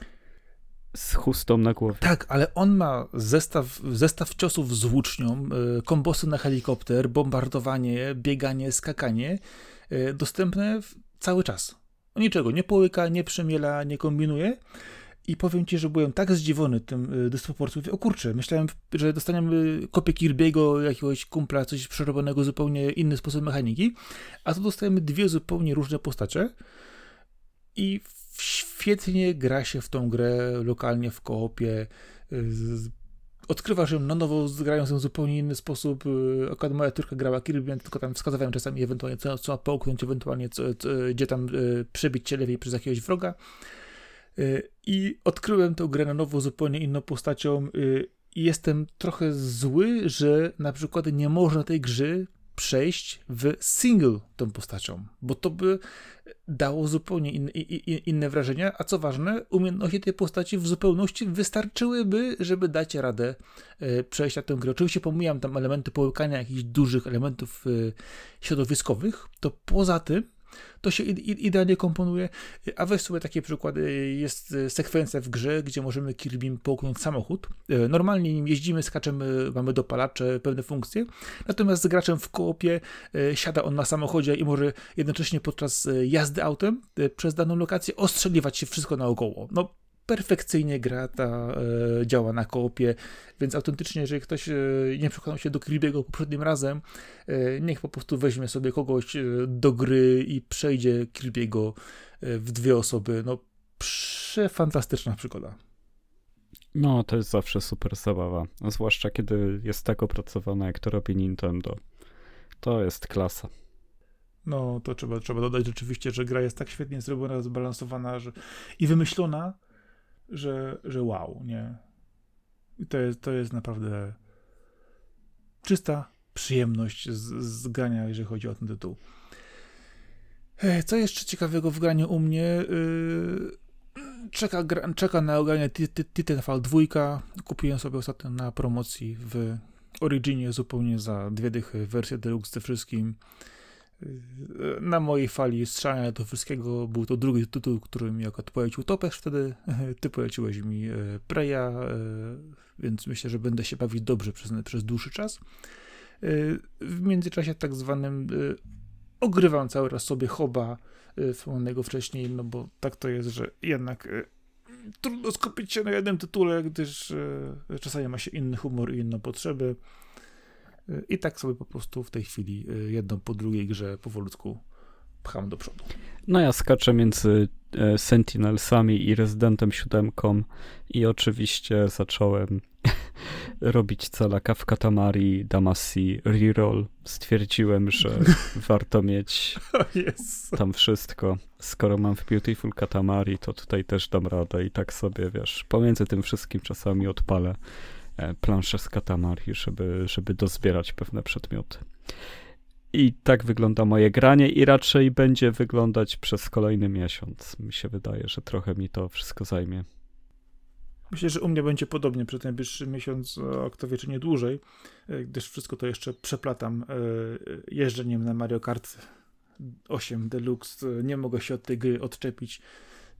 Z chustą na głowie. Tak, ale on ma zestaw, zestaw ciosów z włócznią, y, kombosy na helikopter, bombardowanie, bieganie, skakanie, y, dostępne cały czas. Niczego nie połyka, nie przemiela, nie kombinuje. I powiem ci, że byłem tak zdziwiony tym y, dysproporcją. O kurczę, myślałem, że dostaniemy kopię Kirby'ego, jakiegoś kumpla, coś przerobionego, zupełnie inny sposób mechaniki, a tu dostajemy dwie zupełnie różne postacie i świetnie gra się w tą grę lokalnie w koopie. Odkrywasz ją na nowo, grając ją w zupełnie inny sposób. Akurat moja córka grała Kirby, tylko tam wskazywałem czasami ewentualnie co, co połknąć, ewentualnie co, co, gdzie tam przebić się lepiej przez jakiegoś wroga. I odkryłem tę grę na nowo zupełnie inną postacią i jestem trochę zły, że na przykład nie można tej gry przejść w single tą postacią, bo to by dało zupełnie in, in, inne wrażenia, a co ważne, umiejętności tej postaci w zupełności wystarczyłyby, żeby dać radę e, przejść na tę grę. Oczywiście pomijam tam elementy połykania jakichś dużych elementów środowiskowych, to poza tym to się idealnie komponuje. A weź sobie takie przykłady. Jest e, sekwencja w grze, gdzie możemy Kirbym połknąć samochód. E, normalnie nim jeździmy, skaczemy, mamy dopalacze, pewne funkcje. Natomiast z graczem w koopie e, siada on na samochodzie i może jednocześnie podczas jazdy autem przez daną lokację ostrzeliwać się wszystko naokoło. No, perfekcyjnie gra ta e, działa na koopie, więc autentycznie, jeżeli ktoś e, nie przekonał się do Kirby'ego poprzednim razem, e, niech po prostu weźmie sobie kogoś e, do gry i przejdzie Kirby'ego e, w dwie osoby. No, przefantastyczna przygoda. No, to jest zawsze super zabawa, zwłaszcza kiedy jest tak opracowana, jak to robi Nintendo. To jest klasa. No, to trzeba, trzeba dodać rzeczywiście, że gra jest tak świetnie zrobiona, zbalansowana że... i wymyślona, że, że wow, nie? I to jest, to jest naprawdę czysta przyjemność z, z grania, jeżeli chodzi o ten tytuł. Co jeszcze ciekawego w graniu u mnie? Yy, czeka, czeka na ogranie Titanfall 2. Kupiłem sobie ostatnio na promocji w Originie zupełnie za dwie dychy wersję deluxe ze wszystkim. Na mojej fali strzelania do wszystkiego był to drugi tytuł, który mi akurat polecił Topesz wtedy. Ty poleciłeś mi e, Preya, e, więc myślę, że będę się bawić dobrze przez, przez dłuższy czas. E, w międzyczasie tak zwanym ogrywam cały raz sobie Hoba wspomnianego wcześniej, no bo tak to jest, że jednak trudno skupić się na jednym tytule, gdyż czasami ma się inny humor i inne potrzeby. I tak sobie po prostu w tej chwili y, jedną po drugiej grze powolutku pcham do przodu. No ja skaczę między e, Sentinelsami i Rezydentem 7 i oczywiście zacząłem robić calaka w Katamari Damacy reroll. Stwierdziłem, że warto mieć tam wszystko. Skoro mam w Beautiful Katamari, to tutaj też dam radę i tak sobie, wiesz, pomiędzy tym wszystkim czasami odpalę planszę z Katamari, żeby, żeby dozbierać pewne przedmioty. I tak wygląda moje granie i raczej będzie wyglądać przez kolejny miesiąc. Mi się wydaje, że trochę mi to wszystko zajmie. Myślę, że u mnie będzie podobnie przez najbliższy miesiąc, a kto wie, czy nie dłużej, e, gdyż wszystko to jeszcze przeplatam e, jeżdżeniem na Mario Kart 8 Deluxe. Nie mogę się od tej gry odczepić.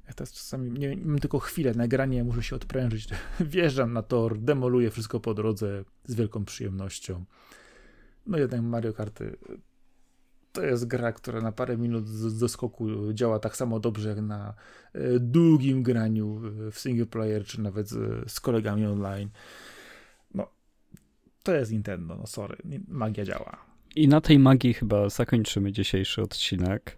Ja teraz czasami nie, mam tylko chwilę nagranie, muszę się odprężyć. Wjeżdżam na tor, demoluję wszystko po drodze z wielką przyjemnością. No jednak Mario Karty to jest gra, która na parę minut do skoku działa tak samo dobrze jak na e, długim graniu w single player, czy nawet z kolegami online. No, to jest Nintendo, no sorry, magia działa. I na tej magii chyba zakończymy dzisiejszy odcinek.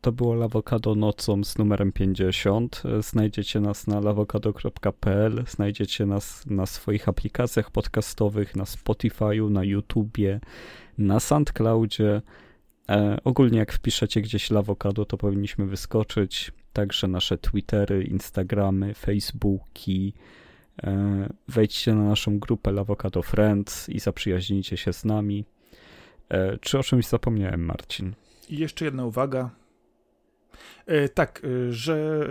To było Lawokado nocą z numerem 50. E, znajdziecie nas na lawokado.pl, znajdziecie nas na swoich aplikacjach podcastowych, na Spotify'u, na YouTubie, na SoundCloudzie. E, ogólnie jak wpiszecie gdzieś Lawokado, to powinniśmy wyskoczyć. Także nasze Twittery, Instagramy, Facebooki. E, wejdźcie na naszą grupę Lawokado Friends i zaprzyjaźnijcie się z nami. E, czy o czymś zapomniałem, Marcin? I jeszcze jedna uwaga. E, tak, e, że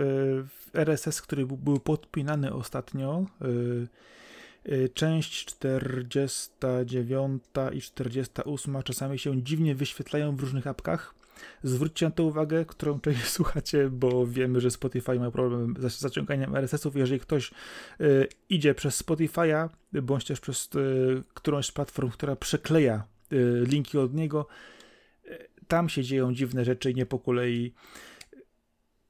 e, RSS, który był podpinany ostatnio, część 49 i 48 czasami się dziwnie wyświetlają w różnych apkach. Zwróćcie na to uwagę, którą część słuchacie, bo wiemy, że Spotify ma problem z zaciąganiem RSS-ów. Jeżeli ktoś idzie przez Spotify'a, bądź też przez którąś z platform, która przekleja linki od niego, tam się dzieją dziwne rzeczy nie po kolei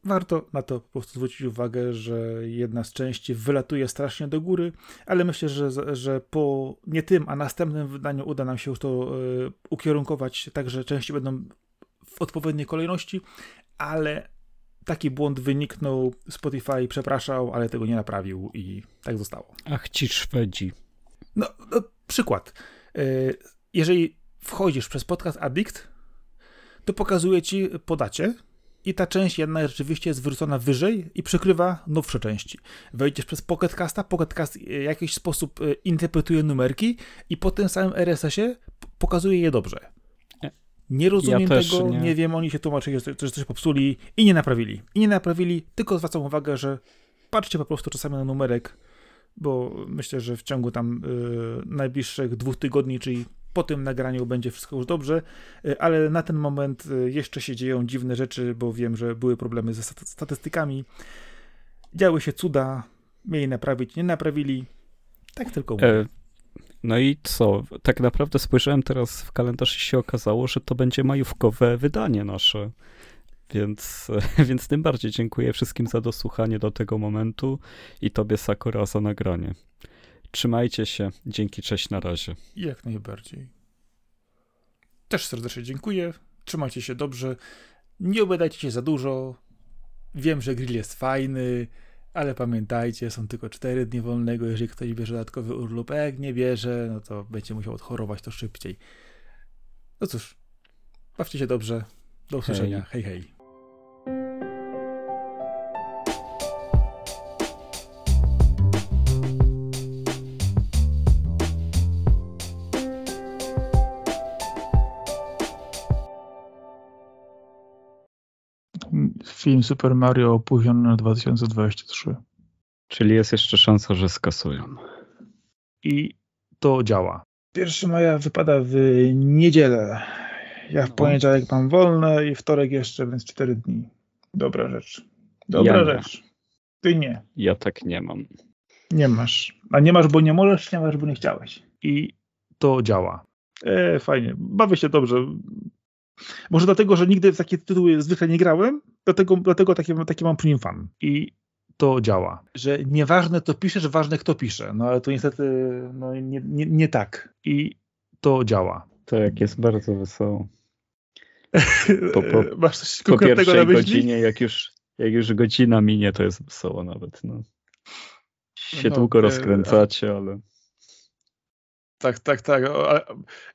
warto na to po prostu zwrócić uwagę, że jedna z części wylatuje strasznie do góry, ale myślę, że, że po nie tym, a następnym wydaniu uda nam się już to y, ukierunkować tak, że części będą w odpowiedniej kolejności, ale taki błąd wyniknął, Spotify przepraszał, ale tego nie naprawił i tak zostało. Ach ci Szwedzi. No, no przykład. Y, jeżeli wchodzisz przez podcast Addict, to pokazuje ci podacie i ta część jedna rzeczywiście jest wyrzucona wyżej i przykrywa nowsze części. Wejdziesz przez Pocketcasta, Pocketcast w jakiś sposób y, interpretuje numerki i po tym samym RSS-ie pokazuje je dobrze. Nie rozumiem Ja tego, nie. nie. wiem, oni się tłumaczyli, że coś, coś popsuli i nie naprawili. I nie naprawili, tylko zwracam uwagę, że patrzcie po prostu czasami na numerek, bo myślę, że w ciągu tam y, najbliższych dwóch tygodni, czyli po tym nagraniu będzie wszystko już dobrze, y, ale na ten moment y, jeszcze się dzieją dziwne rzeczy, bo wiem, że były problemy ze stat- statystykami. Działy się cuda, mieli naprawić, nie naprawili. Tak tylko mówię. E, no i co? Tak naprawdę spojrzałem teraz w kalendarz i się okazało, że to będzie majówkowe wydanie nasze. Więc, więc tym bardziej dziękuję wszystkim za dosłuchanie do tego momentu i tobie Sakura za nagranie. Trzymajcie się. Dzięki, cześć, na razie. Jak najbardziej. Też serdecznie dziękuję. Trzymajcie się dobrze. Nie obiadajcie się za dużo. Wiem, że grill jest fajny, ale pamiętajcie, są tylko 4 dni wolnego. Jeżeli ktoś bierze dodatkowy urlop, a jak nie bierze, no to będzie musiał odchorować to szybciej. No cóż, bawcie się dobrze. Do usłyszenia. hej. hej. Film Super Mario opóźniony na 2023. Czyli jest jeszcze szansa, że skasują. I to działa. 1 maja wypada w niedzielę. Ja w No. poniedziałek mam wolne i wtorek jeszcze, więc 4 dni. Dobra rzecz. Dobra Ja rzecz. Ty nie. Ja tak nie mam. Nie masz. A nie masz, bo nie możesz, nie masz, bo nie chciałeś. I to działa. E, fajnie. Bawię się dobrze. Może dlatego, że nigdy w takie tytuły zwykle nie grałem, dlatego, dlatego taki, taki mam przy nim fan. I to działa. Że nieważne to piszesz, ważne kto pisze. No ale to niestety no, nie, nie, nie tak. I to działa. Tak, jest bardzo wesoło. Po- po- Masz coś Po pierwszej godzinie, jak już, jak już godzina minie, to jest wesoło nawet. No. Się No, długo e, rozkręcacie, ale Tak, tak, tak.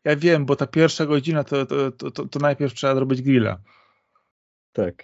Ja wiem, bo ta pierwsza godzina to, to, to, to najpierw trzeba zrobić grilla. tak.